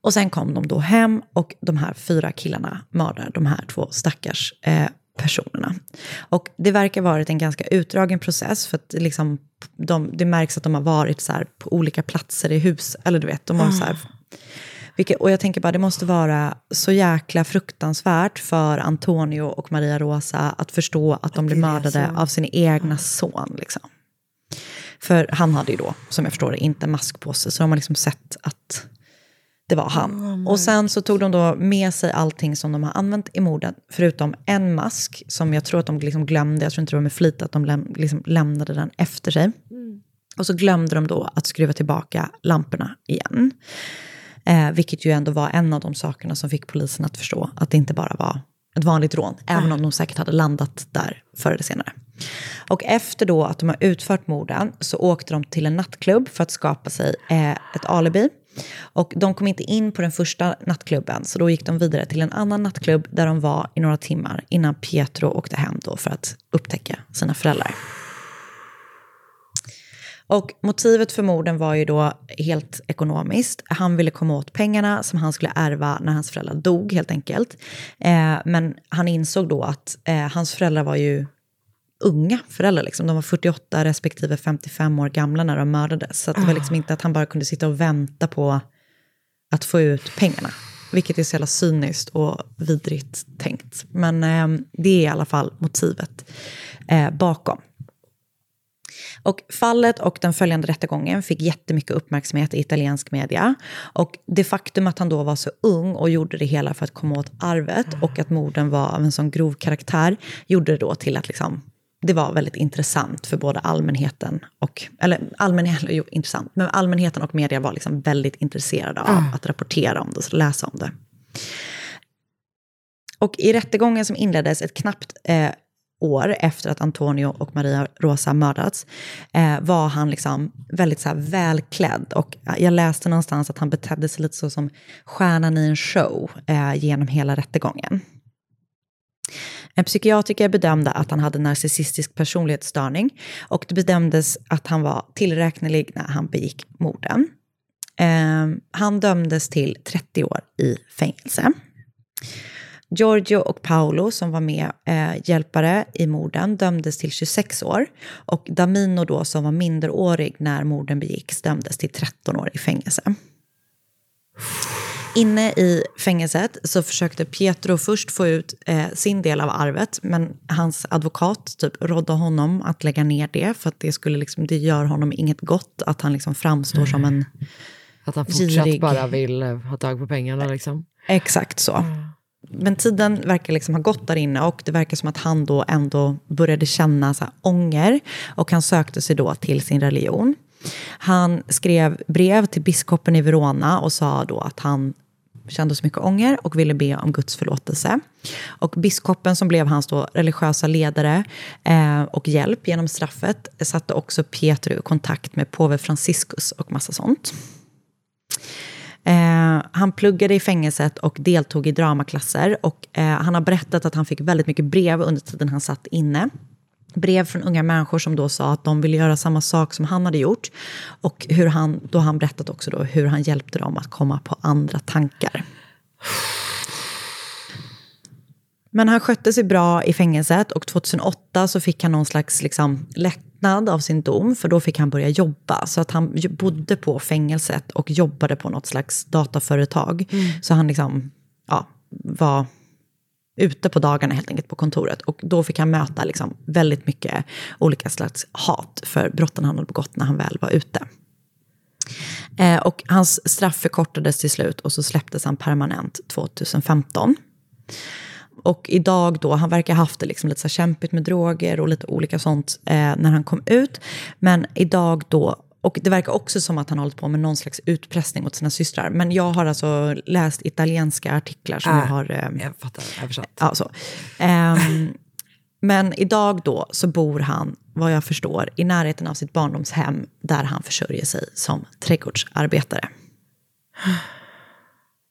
Och sen kom de då hem och de här fyra killarna mördade de här två stackars eh, personerna. Och det verkar ha varit en ganska utdragen process för att det liksom, de, det märks att de har varit så här på olika platser i hus, eller du vet, de har så här mm. Vilket, och jag tänker bara, det måste vara så jäkla fruktansvärt för Antonio och Maria Rosa att förstå att de blir mördade av sin egna son. Liksom. För han hade ju då, som jag förstår det, inte mask på sig, så de har liksom sett att det var han. och sen så tog de då med sig allting som de har använt i morden, förutom en mask som jag tror att de liksom glömde, jag tror inte det var med flit att de läm liksom lämnade den efter sig. Och så glömde de då att skruva tillbaka lamporna igen. Eh, vilket ju ändå var en av de sakerna som fick polisen att förstå att det inte bara var ett vanligt rån, även om de säkert hade landat där förr eller senare. Och efter då att de har utfört morden så åkte de till en nattklubb för att skapa sig eh, ett alibi. Och de kom inte in på den första nattklubben, så då gick de vidare till en annan nattklubb där de var i några timmar innan Pietro åkte hem då för att upptäcka sina föräldrar. Och motivet för morden var ju då helt ekonomiskt. Han ville komma åt pengarna som han skulle ärva när hans föräldrar dog helt enkelt. Eh, men han insåg då att eh, hans föräldrar var ju unga föräldrar. Liksom. De var 48 respektive 55 år gamla när de mördades. Så det var liksom inte att han bara kunde sitta och vänta på att få ut pengarna. Vilket är så jävla cyniskt och vidrigt tänkt. Men eh, det är i alla fall motivet eh, bakom. Och fallet och den följande rättegången fick jättemycket uppmärksamhet i italiensk media. Och det faktum att han då var så ung och gjorde det hela för att komma åt arvet och att morden var av en sån grov karaktär gjorde det då till att liksom, det var väldigt intressant för både allmänheten och, eller allmänheten, jo, intressant, men allmänheten och media var liksom väldigt intresserade av att rapportera om det och läsa om det. Och i rättegången som inleddes ett knappt eh, år efter att Antonio och Maria Rosa mördats, eh, var han liksom väldigt så här välklädd. Och eh, jag läste någonstans att han betedde sig lite så som stjärnan i en show eh, genom hela rättegången. En psykiatriker bedömde att han hade narcissistisk personlighetsstörning och det bedömdes att han var tillräknelig när han begick morden. Eh, han dömdes till 30 år i fängelse. Giorgio och Paolo, som var med eh, hjälpare i morden, dömdes till 26 år. Och Damino, då, som var minderårig när morden begicks, dömdes till 13 år i fängelse. Inne i fängelset så försökte Pietro först få ut eh, sin del av arvet, men hans advokat typ rådde honom att lägga ner det, för att det, skulle liksom, det gör honom inget gott att han liksom framstår som en Att han fortsatt girig... bara vill eh, ha tag på pengarna liksom. Exakt så. Men tiden verkar liksom ha gått där inne och det verkar som att han då ändå började känna så här ånger och han sökte sig då till sin religion. Han skrev brev till biskopen i Verona och sa då att han kände så mycket ånger och ville be om Guds förlåtelse. Och biskopen som blev hans då religiösa ledare eh, och hjälp genom straffet satte också Pietro i kontakt med påve Franciscus och massa sånt. Eh, han pluggade i fängelset och deltog i dramaklasser. Och, eh, han har berättat att han fick väldigt mycket brev under tiden han satt inne. Brev från unga människor som då sa att de ville göra samma sak som han hade gjort. Och hur han, då har han berättat också då hur han hjälpte dem att komma på andra tankar. Men han skötte sig bra i fängelset och 2008 så fick han någon slags liksom, lättnad av sin dom, för då fick han börja jobba. Så att han bodde på fängelset och jobbade på något slags dataföretag. Så han liksom, ja, var ute på dagarna helt enkelt på kontoret. Och då fick han möta liksom väldigt mycket olika slags hat för brotten han hade begått när han väl var ute. Eh, och hans straff förkortades till slut och så släpptes han permanent 2015. Och idag då, han verkar ha haft det liksom lite så kämpigt med droger och lite olika sånt eh, när han kom ut. Men idag då, och det verkar också som att han hållit på med någon slags utpressning mot sina systrar. Men jag har alltså läst italienska artiklar som Äh, jag har... Eh, jag fattar, översatt. Ja, så. Ehm, men idag då så bor han, vad jag förstår, i närheten av sitt barndomshem där han försörjer sig som trädgårdsarbetare.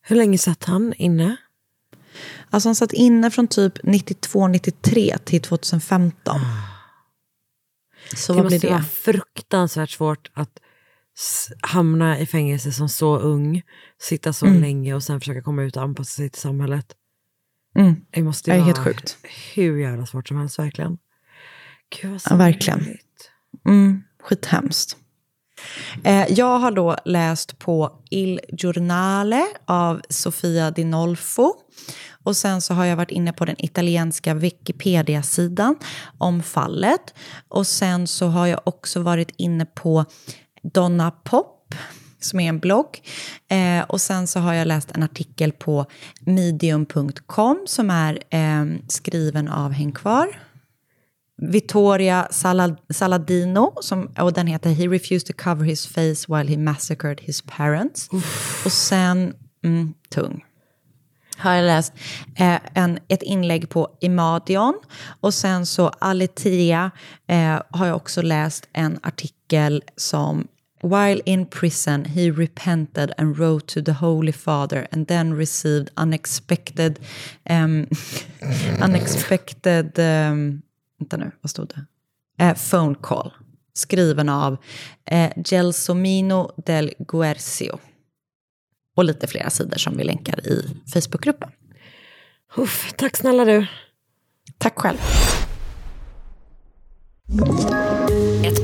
Hur länge satt han inne? Alltså han satt inne från typ 92-93 till 2015. Så det vad måste blir det? vara fruktansvärt svårt att hamna i fängelse som så ung, sitta så Mm. länge och sen försöka komma ut och anpassa sig till samhället. Mm. Det måste Det ju är vara helt sjukt. hur jävla svårt som helst verkligen. Gud vad Ja, verkligen. Mm, skithemskt. Eh, jag har då läst på Il Giornale av Sofia Dinolfo Och sen så har jag varit inne på den italienska Wikipedia-sidan om fallet. Och sen så har jag också varit inne på Donna Pop, som är en blogg. Eh, och sen så har jag läst en artikel på medium.com som är eh, skriven av Häng kvar. Vittoria Salad Saladino, som, och den heter He refused to cover his face while he massacred his parents. Och sen, mm, tung har jag läst eh, en, ett inlägg på Imadion. Och sen så Alitia eh, har jag också läst en artikel som While in prison he repented and wrote to the Holy Father and then received unexpected... Um, unexpected... Um, vänta nu, vad stod det? Eh, phone call. Skriven av eh, Gelsomino del Guercio och lite flera sidor som vi länkar i Facebookgruppen. Uff, tack snälla du. Tack själv.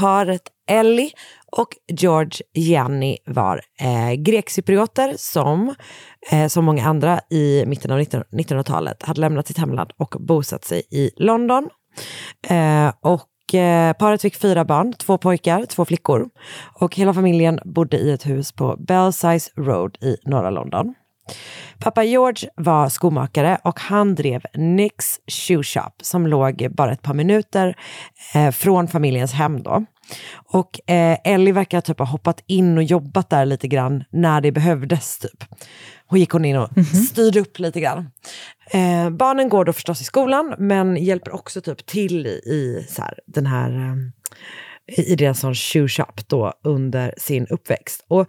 Paret Ellie och George Gianni var eh, grekcyprioter som, eh, som många andra i mitten av 1900-talet, hade lämnat sitt hemland och bosatt sig i London. Eh, och eh, paret fick fyra barn, två pojkar, två flickor. Och hela familjen bodde i ett hus på Belsize Road i norra London. Pappa George var skomakare och han drev Nicks Shoe Shop som låg bara ett par minuter eh, från familjens hem då. Och eh, Ellie verkar typ ha hoppat in och jobbat där lite grann när det behövdes. Typ. Hon gick hon in och mm -hmm. styrde upp lite grann. Eh, barnen går då förstås i skolan men hjälper också typ till i, i så här, den här eh, i deras sån shoe shop då under sin uppväxt. Och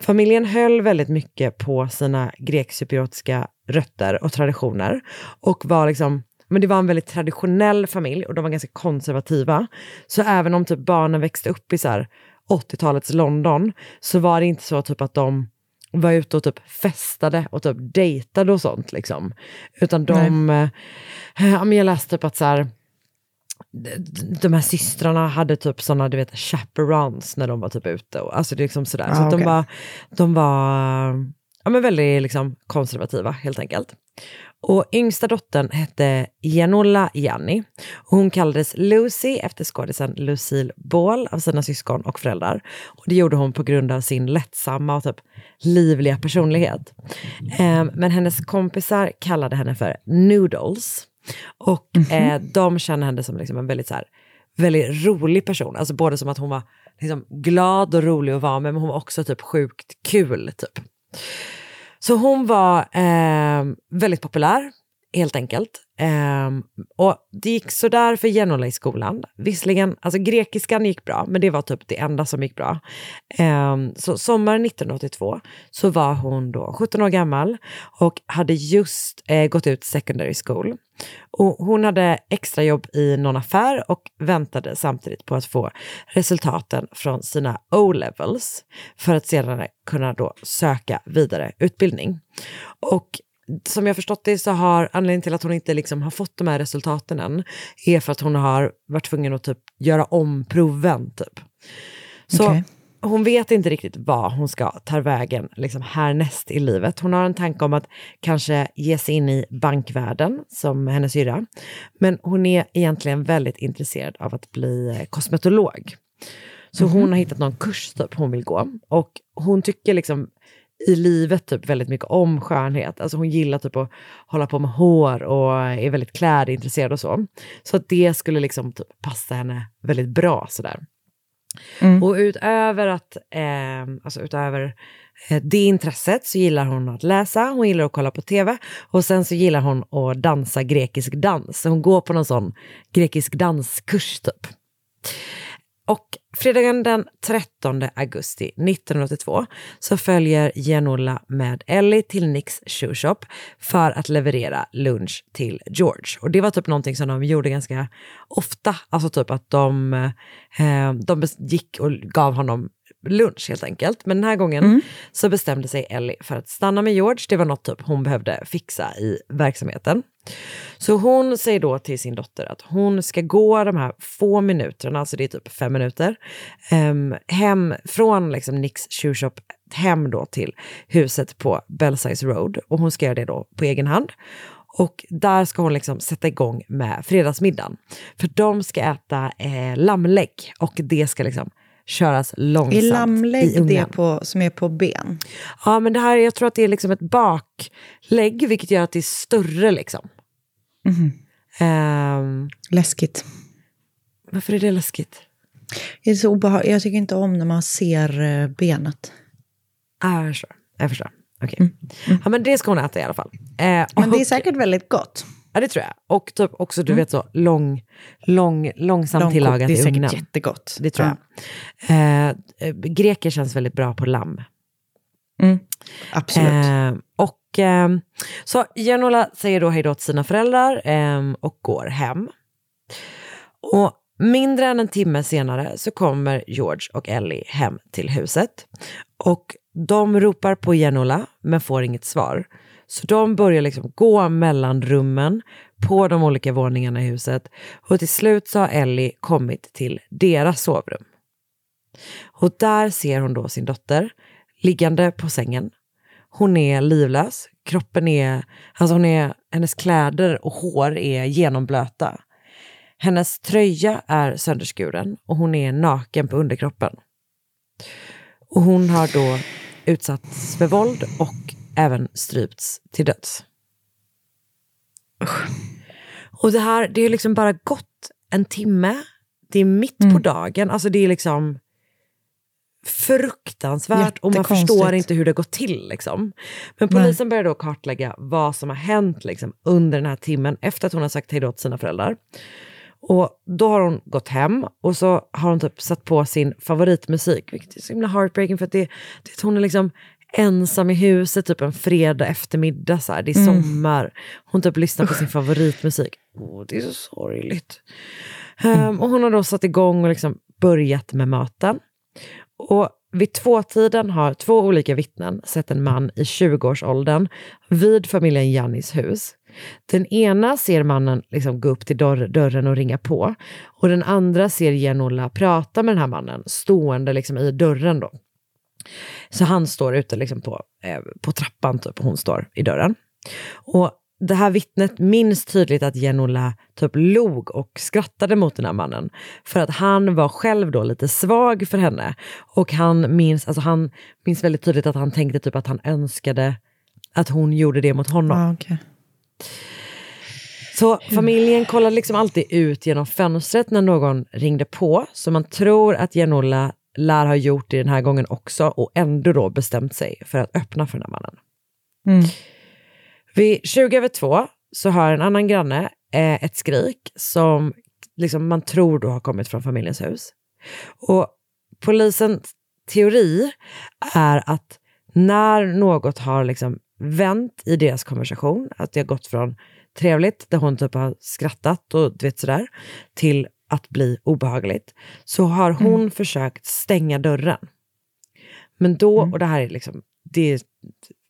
familjen höll väldigt mycket på sina grekcypriotiska rötter och traditioner och var liksom men det var en väldigt traditionell familj och de var ganska konservativa. Så även om typ barnen växte upp i 80-talets London så var det inte så typ att de var ute och typ festade och typ dejtade och sånt. Liksom. Utan de, eh, jag läste typ att så här, de här systrarna hade typ såna, du vet, chaperons när de var typ ute. Och, alltså det är liksom sådär. Ah, så okay. de var, de var ja, men väldigt liksom, konservativa helt enkelt. Och yngsta dottern hette Janola Janni. Hon kallades Lucy efter skådisen Lucille Ball av sina syskon och föräldrar. Och det gjorde hon på grund av sin lättsamma och typ livliga personlighet. Um, men hennes kompisar kallade henne för Noodles. Och mm -hmm. eh, de känner henne som liksom en väldigt, så här, väldigt rolig person. Alltså både som att hon var liksom glad och rolig att vara med, men hon var också typ sjukt kul. Typ. Så hon var eh, väldigt populär, helt enkelt. Um, och det gick sådär för Genola i skolan. Visserligen, alltså grekiskan gick bra, men det var typ det enda som gick bra. Um, så sommaren 1982 så var hon då 17 år gammal och hade just eh, gått ut secondary school. Och hon hade extrajobb i någon affär och väntade samtidigt på att få resultaten från sina O-levels för att sedan kunna då söka vidare utbildning. Och som jag förstått det så har anledningen till att hon inte liksom har fått de här resultaten än är för att hon har varit tvungen att typ göra om proven. Typ. Så okay hon vet inte riktigt vad hon ska ta vägen liksom härnäst i livet. Hon har en tanke om att kanske ge sig in i bankvärlden som hennes syrra. Men hon är egentligen väldigt intresserad av att bli kosmetolog. Så mm -hmm. hon har hittat någon kurs typ hon vill gå. Och hon tycker liksom i livet typ väldigt mycket om skönhet. Alltså hon gillar typ att hålla på med hår och är väldigt klädintresserad och så. Så att det skulle liksom typ passa henne väldigt bra sådär. Och utöver att, eh, alltså utöver eh, det intresset så gillar hon att läsa, hon gillar att kolla på tv och sen så gillar hon att dansa grekisk dans. Så hon går på någon sån grekisk danskurs typ. Och fredagen den 13 augusti 1982 så följer Genola med Ellie till Nicks Shoe Shop för att leverera lunch till George. Och det var typ någonting som de gjorde ganska ofta. Alltså typ att de, eh, de gick och gav honom lunch helt enkelt. Men den här gången så bestämde sig Ellie för att stanna med George. Det var något typ hon behövde fixa i verksamheten. Så hon säger då till sin dotter att hon ska gå de här få minuterna, alltså det är typ fem minuter, em, hem från liksom Nicks Shoe Shop hem då till huset på Belsize Road. Och hon ska göra det då på egen hand. Och där ska hon liksom sätta igång med fredagsmiddagen. För de ska äta eh, lammlägg och det ska liksom köras långsamt Är i lammlägg det ugnen. på, som är på ben? Ja, men det här, jag tror att det är liksom ett baklägg, vilket gör att det är större liksom. Ehm, Läskigt. varför är det läskigt? Det är så obehag- jag tycker inte om när man ser eh, benet. Ah, jag förstår. Jag förstår. Okej. Ja, men det ska hon äta i alla fall. Eh, Mm. Men det är säkert väldigt gott. Ja, det tror jag. Och typ också, du vet så, lång, lång, långsamt Långkokt, tillagat det är säkert ugnen. jättegott. Det tror Ja. jag. Eh, eh, greker känns väldigt bra på lamm. Absolut. Eh, och eh, så Genola säger då hej då till sina föräldrar eh, och går hem. Och mindre än en timme senare så kommer George och Ellie hem till huset. Och de ropar på Genola men får inget svar. Så de börjar liksom gå mellan rummen på de olika våningarna i huset. Och till slut så har Ellie kommit till deras sovrum. Och där ser hon då sin dotter liggande på sängen. Hon är livlös, kroppen är, alltså hon är, hennes kläder och hår är genomblöta. Hennes tröja är sönderskuren och hon är naken på underkroppen. Och hon har då utsatts för våld och även strypts till döds. Och det här, det är liksom bara gått en timme. Det är mitt på dagen. Alltså det är liksom fruktansvärt och man förstår inte hur det gått till. Liksom. Men polisen börjar då kartlägga vad som har hänt liksom, under den här timmen efter att hon har sagt hej då till sina föräldrar. Och då har hon gått hem och så har hon typ satt på sin favoritmusik, vilket är så himla heartbreaking för att det, det, hon är liksom ensam i huset typ en fredag eftermiddag, så här. det är Mm. sommar. Hon typ lyssnar på sin favoritmusik. Åh, det är så sorgligt. Ehm, och hon har då satt igång och liksom börjat med maten. Och vid tvåtiden har två olika vittnen sett en man i 20-årsåldern vid familjen Jannis hus. Den ena ser mannen liksom gå upp till dörr, dörren och ringa på. Och den andra ser Genola prata med den här mannen stående liksom i dörren. Då. Så han står ute liksom på, eh, på trappan typ, och hon står i dörren. Och det här vittnet minns tydligt att Genola typ log och skrattade mot den här mannen. För att han var själv då lite svag för henne. Och han minns, alltså han minns väldigt tydligt att han tänkte typ att han önskade att hon gjorde det mot honom. Ja, okej. Så familjen kollade liksom alltid ut genom fönstret när någon ringde på. Så man tror att Genola lär ha gjort det den här gången också och ändå då bestämt sig för att öppna för den här mannen. Mm. Vid 20 över två så hör en annan granne eh, ett skrik som liksom man tror då har kommit från familjens hus. Och polisens teori är att när något har liksom vänt i deras konversation, att det har gått från trevligt, där hon typ har skrattat och du vet sådär, till att bli obehagligt, så har hon försökt stänga dörren. Men då, och det här är liksom, det är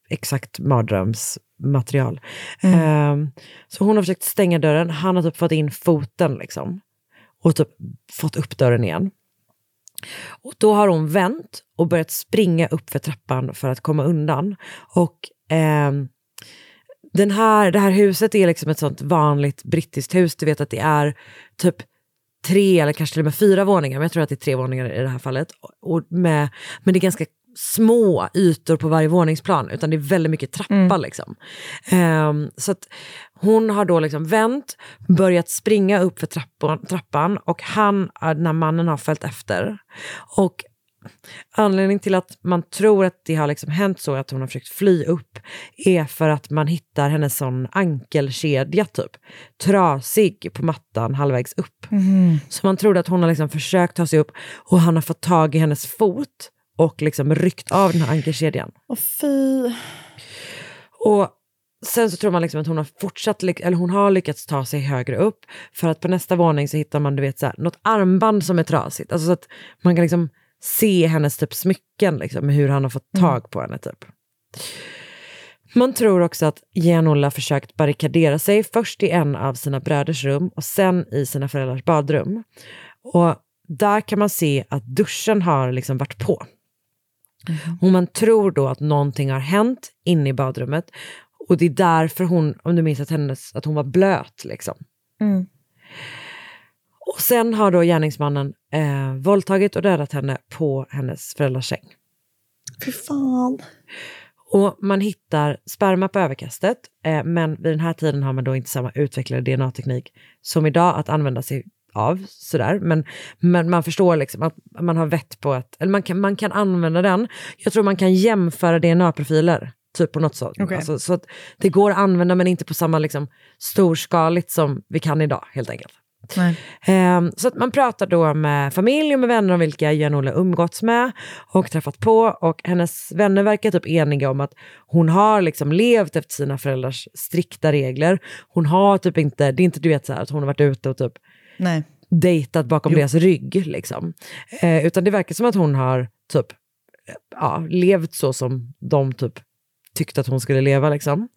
exakt mardrömsmaterial. Ehm, så hon har försökt stänga dörren, han har typ fått in foten liksom. Och typ fått upp dörren igen. Och då har hon vänt och börjat springa upp för trappan för att komma undan. Och ehm, den här, det här huset är liksom ett sånt vanligt brittiskt hus. Du vet att det är typ tre eller kanske till och med fyra våningar, men jag tror att det är tre våningar i det här fallet. Och med, men det är ganska små ytor på varje våningsplan, utan det är väldigt mycket trappa. Liksom. Ehm, så att Hon har då liksom vänt, börjat springa upp för trappan, trappan och han, den här mannen har följt efter. Och anledningen till att man tror att det har liksom hänt så, att hon har försökt fly upp, är för att man hittar hennes sån ankelkedja typ, trasig på mattan halvvägs upp. Så man trodde att hon har liksom försökt ta sig upp och han har fått tag i hennes fot och liksom ryckt av den här ankelkedjan. Åh fy. Och sen så tror man liksom att hon har fortsatt, eller hon har lyckats ta sig högre upp. För att på nästa våning så hittar man du vet, så här, något armband som är trasigt. Alltså så att man kan liksom se hennes typ smycken, liksom, hur han har fått tag på henne. Typ. Man tror också att Jan-Ola försökt barrikadera sig först i en av sina bröders rum och sen i sina föräldrars badrum. Och där kan man se att duschen har liksom varit på. Och man tror då att någonting har hänt inne i badrummet och det är därför hon, om du minns att, hennes, att hon var blöt liksom. Mm. Och sen har då gärningsmannen eh, våldtagit och dödat henne på hennes föräldrars säng. Fy fan. Och man hittar sperma på överkastet, eh, men vid den här tiden har man då inte samma utvecklade DNA-teknik som idag att använda sig av. Sådär. Men, men man förstår liksom att man har vett på att, eller man kan, man kan använda den. Jag tror man kan jämföra DNA-profiler, typ på något sånt. Okej. Alltså, så att det går att använda men inte på samma liksom, storskaligt som vi kan idag helt enkelt. Ehm, så att man pratar då med familj och med vänner om vilka Jan-Ola umgåtts med och träffat på. Och hennes vänner verkar typ eniga om att hon har liksom levt efter sina föräldrars strikta regler. Hon har typ inte, det är inte du vet så här, att hon har varit ute och typ Nej. dejtat bakom deras rygg. Liksom. Eh, utan det verkar som att hon har typ ja, levt så som de typ tyckte att hon skulle leva. Liksom.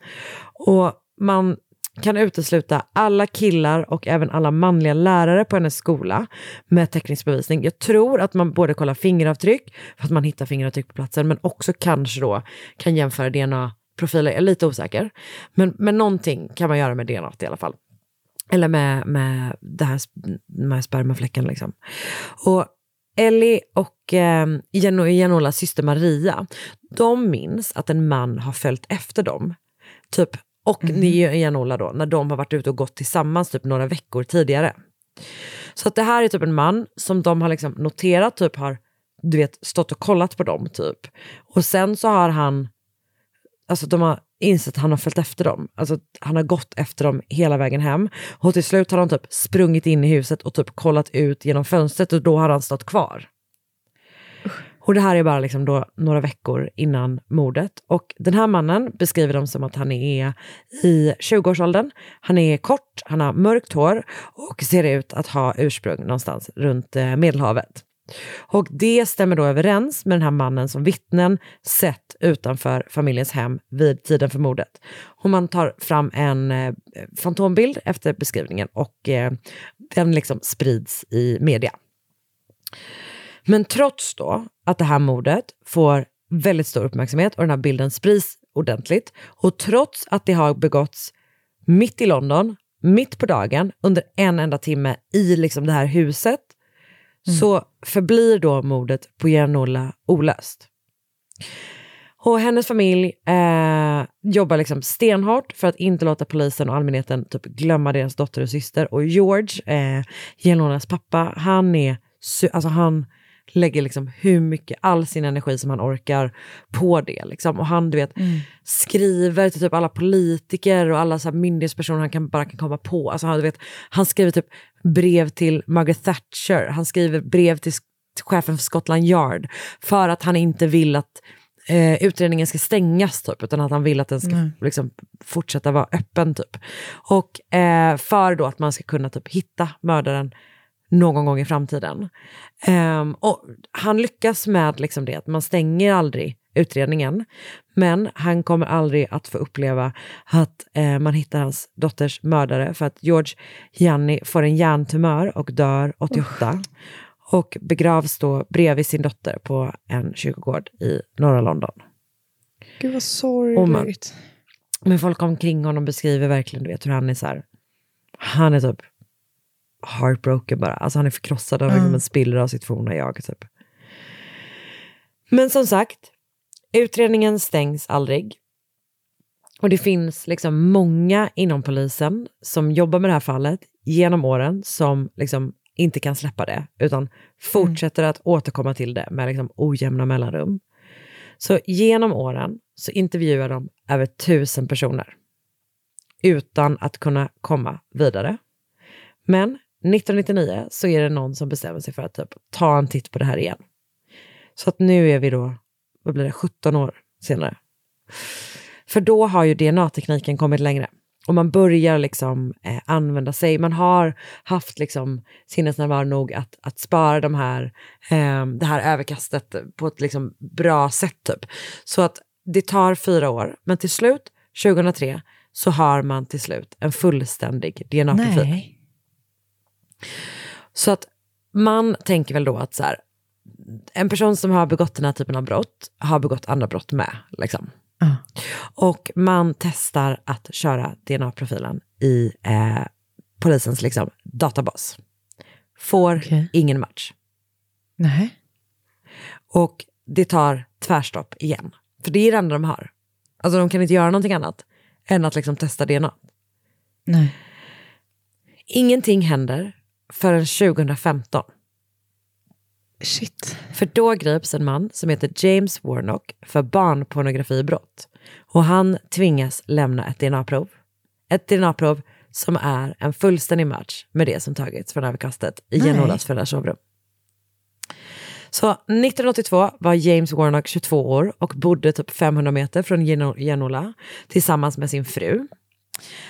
Och man kan utesluta alla killar och även alla manliga lärare på hennes skola med teknisk bevisning. Jag tror att man både kollar fingeravtryck, för att man hittar fingeravtryck på platsen, men också kanske då kan jämföra DNA-profiler. Jag är lite osäker. Men, men någonting kan man göra med DNA i alla fall. Eller med, med det här med spermafläcken. Liksom. Och Ellie och eh, Jan- Janolas syster Maria, de minns att en man har följt efter dem. Typ, och mm. Janola då, när de har varit ute och gått tillsammans typ några veckor tidigare. Så att det här är typ en man som de har liksom noterat, typ har du vet, stått och kollat på dem typ. Och sen så har han, alltså de har insett att han har följt efter dem. Alltså han har gått efter dem hela vägen hem. Och till slut har de typ sprungit in i huset och typ kollat ut genom fönstret och då har han stått kvar. Och det här är bara liksom då några veckor innan mordet. Och den här mannen beskriver de som att han är i 20-årsåldern. Han är kort, han har mörkt hår och ser ut att ha ursprung någonstans runt eh, Medelhavet. Och det stämmer då överens med den här mannen som vittnen sett utanför familjens hem vid tiden för mordet. Och man tar fram en eh, fantombild efter beskrivningen och eh, den liksom sprids i media. Men trots då att det här mordet får väldigt stor uppmärksamhet och den här bilden sprids ordentligt och trots att det har begåtts mitt i London, mitt på dagen, under en enda timme i liksom det här huset så förblir då mordet på Janola olöst. Och hennes familj eh, jobbar liksom stenhårt för att inte låta polisen och allmänheten typ glömma deras dotter och syster. Och George, eh, Janolas pappa, han är alltså han lägger liksom hur mycket, all sin energi som han orkar på det. Liksom. Och han du vet, skriver till typ alla politiker och alla så här myndighetspersoner han kan, bara kan komma på. Alltså, han, du vet, han skriver typ brev till Margaret Thatcher, han skriver brev till chefen för Scotland Yard för att han inte vill att eh, utredningen ska stängas typ, utan att han vill att den ska liksom, fortsätta vara öppen typ. Och eh, för då att man ska kunna typ hitta mördaren någon gång i framtiden. Ehm, och han lyckas med liksom det, att man stänger aldrig utredningen. Men han kommer aldrig att få uppleva att eh, man hittar hans dotters mördare för att George Gianni får en hjärntumör och dör 88. Och begravs då bredvid sin dotter på en kyrkogård i norra London. Gud vad sorgligt. Men folk omkring honom beskriver verkligen du vet, hur han är så här, han är typ heartbroken bara. Alltså han är förkrossad av liksom en spillra av sitt forna jag. Typ. Men som sagt, utredningen stängs aldrig. Och det finns liksom många inom polisen som jobbar med det här fallet genom åren som liksom inte kan släppa det, utan fortsätter att återkomma till det med liksom ojämna mellanrum. Så genom åren så intervjuar de över tusen personer utan att kunna komma vidare. Men 1999 så är det någon som bestämmer sig för att typ, ta en titt på det här igen. Så att nu är vi då, vad blir det, 17 år senare. För då har ju DNA-tekniken kommit längre. Och man börjar liksom eh, använda sig, man har haft liksom sinnesnärvaro nog att, att spara de här, eh, det här överkastet på ett liksom bra sätt. Typ. Så att det tar fyra år, men till slut, 2003, så har man till slut en fullständig DNA-profil. Så att man tänker väl då att så här, en person som har begått den här typen av brott har begått andra brott med. Liksom. Och man testar att köra DNA-profilen i eh, polisens liksom, databas. Får ingen match. Nej. Och det tar tvärstopp igen. För det är det enda de har. Alltså de kan inte göra någonting annat än att liksom testa DNA. Nej. Ingenting händer förrän 2015. Shit. För då grips en man som heter James Warnock för barnpornografibrott. Och han tvingas lämna ett DNA-prov. Ett DNA-prov som är en fullständig match med det som tagits från överkastet i Nej. Genolas föräldrars sovrum. Så 1982 var James Warnock 22 år och bodde typ 500 meter från Genola tillsammans med sin fru.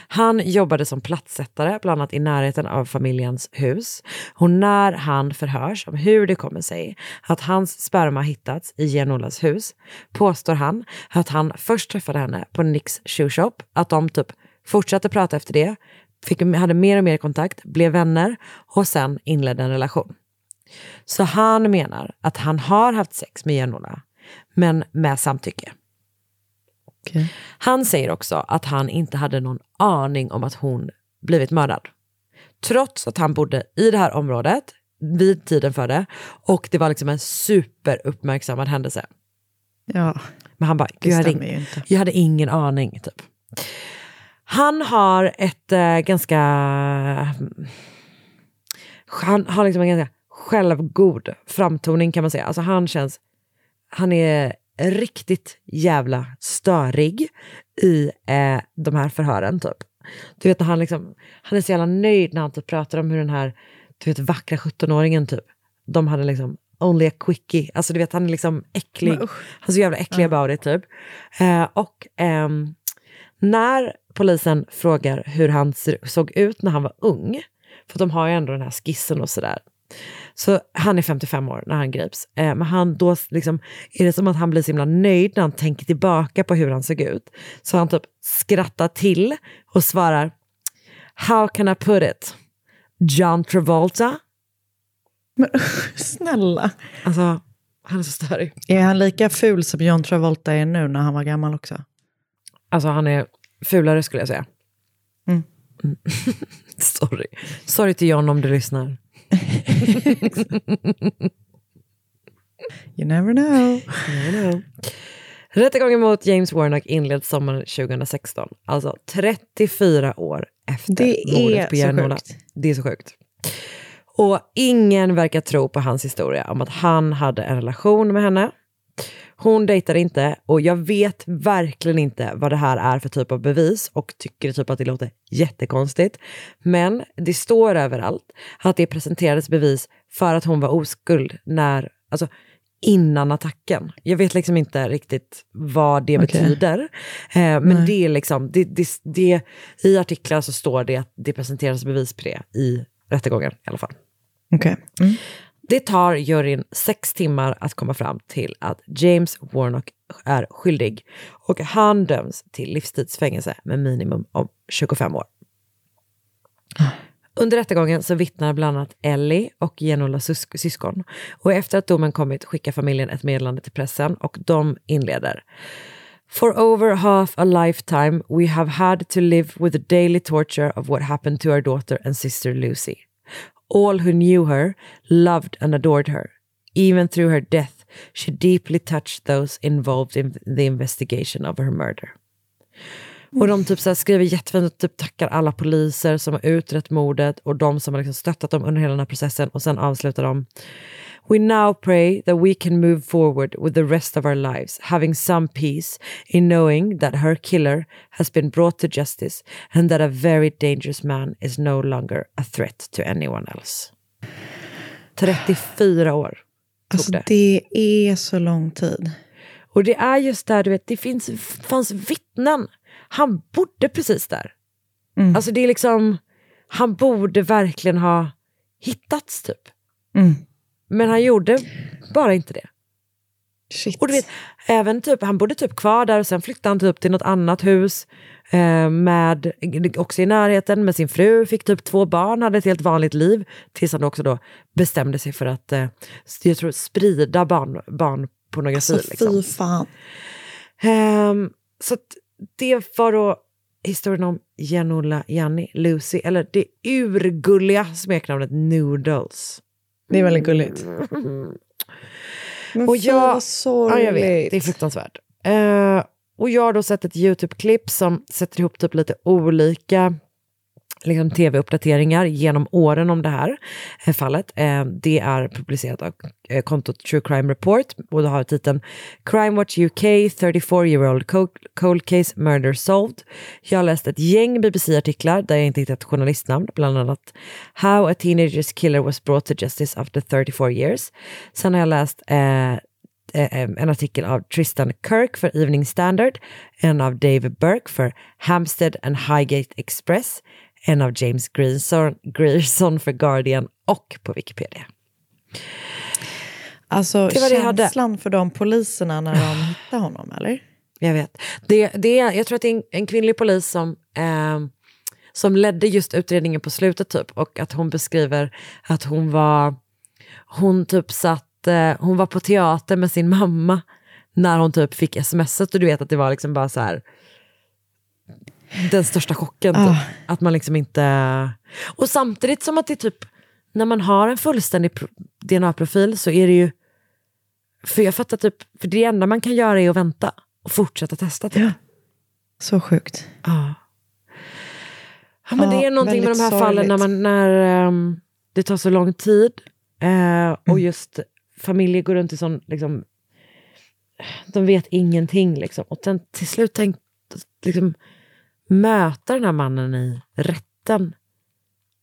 Han jobbade som platssättare, bland annat i närheten av familjens hus. Och när han förhörs om hur det kommer sig att hans sperma hittats i Genolas hus påstår han att han först träffade henne på Nicks shoe shop, att de typ fortsatte prata efter det, fick, hade mer och mer kontakt, blev vänner och sen inledde en relation. Så han menar att han har haft sex med Genola, men med samtycke. Han säger också att han inte hade någon aning om att hon blivit mördad. Trots att han bodde i det här området vid tiden för det och det var liksom en superuppmärksammad händelse. Ja. Men han bara, jag hade, ing- jag hade ingen aning. Typ. Han har ett äh, ganska... Han har liksom en ganska självgod framtoning kan man säga. Alltså han känns... Han är riktigt jävla störig i eh, de här förhören typ. Du vet han liksom, han är så jävla nöjd när han typ pratar om hur den här, du vet vackra 17-åringen typ, de hade liksom only a quickie, alltså du vet han är liksom äcklig, han är så jävla äcklig about it typ. Eh, och ehm, när polisen frågar hur han såg ut när han var ung, för de har ju ändå den här skissen och sådär. Så han är 55 år när han grips. Eh, men han då liksom, är det som att han blir så himla nöjd när han tänker tillbaka på hur han såg ut. Så han typ skrattar till och svarar How can I put it? John Travolta? Men snälla. Alltså, han är så störig. Är han lika ful som John Travolta är nu när han var gammal också? Alltså han är fulare skulle jag säga. Mm. Mm. Sorry. Sorry till John om du lyssnar. You never know. I know. Rättegången mot James Warnock inleds sommaren 2016. Alltså 34 år efter Det mordet på sjukt. Det är så sjukt. Och ingen verkar tro på hans historia om att han hade en relation med henne. Hon dejtade inte och jag vet verkligen inte vad det här är för typ av bevis och tycker typ att det låter jättekonstigt. Men det står överallt att det presenterades bevis för att hon var oskuld när, alltså innan attacken. Jag vet liksom inte riktigt vad det Okej. betyder. Eh, men Nej. det är liksom, det, det, det, i artiklar så står det att det presenteras bevis på det i rättegången i alla fall. Okej. Mm. Det tar juryn sex timmar att komma fram till att James Warnock är skyldig och han döms till livstidsfängelse med minimum om 25 år. Under rättegången så vittnar bland annat Ellie och Genolas sys- syskon. Och efter att domen kommit skickar familjen ett meddelande till pressen och de inleder. For over half a lifetime we have had to live with the daily torture of what happened to our daughter and sister Lucy. All who knew her loved and adored her. Even through her death, she deeply touched those involved in the investigation of her murder. Och de typ så här skriver jättefint och typ tackar alla poliser som har utrett mordet och de som har liksom stöttat dem under hela den här processen. Och sen avslutar de. We now pray that we can move forward with the rest of our lives, having some peace in knowing that her killer has been brought to justice and that a very dangerous man is no longer a threat to anyone else. 34 år tog Alltså, det. det är så lång tid. Och det är just där, du vet, det finns, fanns vittnen. Han bodde precis där. Mm. Alltså det är liksom, han borde verkligen ha hittats typ. Mm. Men han gjorde bara inte det. Shit. Och du vet, även typ, han bodde typ kvar där och sen flyttade han typ till något annat hus. Eh, med, också i närheten med sin fru, fick typ två barn, hade ett helt vanligt liv. Tills han också då bestämde sig för att eh, jag tror, sprida barn, barnpornografi. Alltså, liksom. fy fan. Ehm, så att det var då historien om Janola Janni, Lucy, eller det urgulliga smeknamnet Noodles. Det är väldigt gulligt. Men och jag, vad ja, sorgligt. jag vet, det är fruktansvärt. Eh, och jag har då sett ett YouTube-klipp som sätter ihop typ lite olika liksom, tv-uppdateringar genom åren om det här eh, fallet. Eh, det är publicerat av eh, kontot True Crime Report och det har titeln Crime Watch UK 34 year old cold case murder solved. Jag har läst ett gäng BBC-artiklar där jag inte hittat journalistnamn, bland annat How a teenager's killer was brought to justice after 34 years. Sen har jag läst eh, eh en artikel av Tristan Kirk för Evening Standard, en av David Burke för Hampstead and Highgate Express, en av James Grierson, Grierson för Guardian och på Wikipedia. Alltså Det var det känslan för de poliserna när de hittade honom, eller? Jag vet. Det, det, jag tror att det är en, en kvinnlig polis som, eh, som ledde just utredningen på slutet typ och att hon beskriver att hon var, hon typ satt, eh, hon var på teater med sin mamma när hon typ fick smset och du vet att det var liksom bara så här den största chocken. Typ. Ah. Att man liksom inte... Och samtidigt som att det typ, när man har en fullständig pro- DNA-profil så är det ju, för jag fattar typ, för det enda man kan göra är att vänta och fortsätta testa. Typ. Så sjukt. Ja. Ja, men Ja, det är någonting med de här väldigt fallen när, sorgligt. man, när ehm, det tar så lång tid och Mm. just familjer går runt i sån, liksom, de vet ingenting liksom. Och sen till slut tänk, liksom, möta den här mannen i rätten.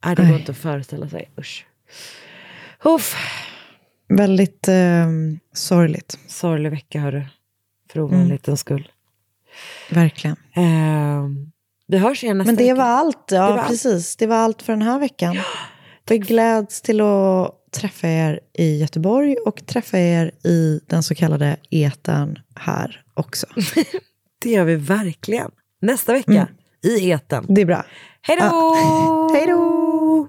Är det går inte att föreställa sig. Usch. Uff. Väldigt eh, sorgligt. Sorglig vecka hörru. För Mm. ovanlighetens skull. Verkligen. Eh, vi hörs igen nästa Men det vecka. var allt. Ja, Det var allt. precis. Det var allt för den här veckan. Vi gläds till att träffa er i Göteborg och träffa er i den så kallade etern här också. Det gör vi verkligen. Nästa vecka Mm. i eten. Det är bra. Hej då! Hej då!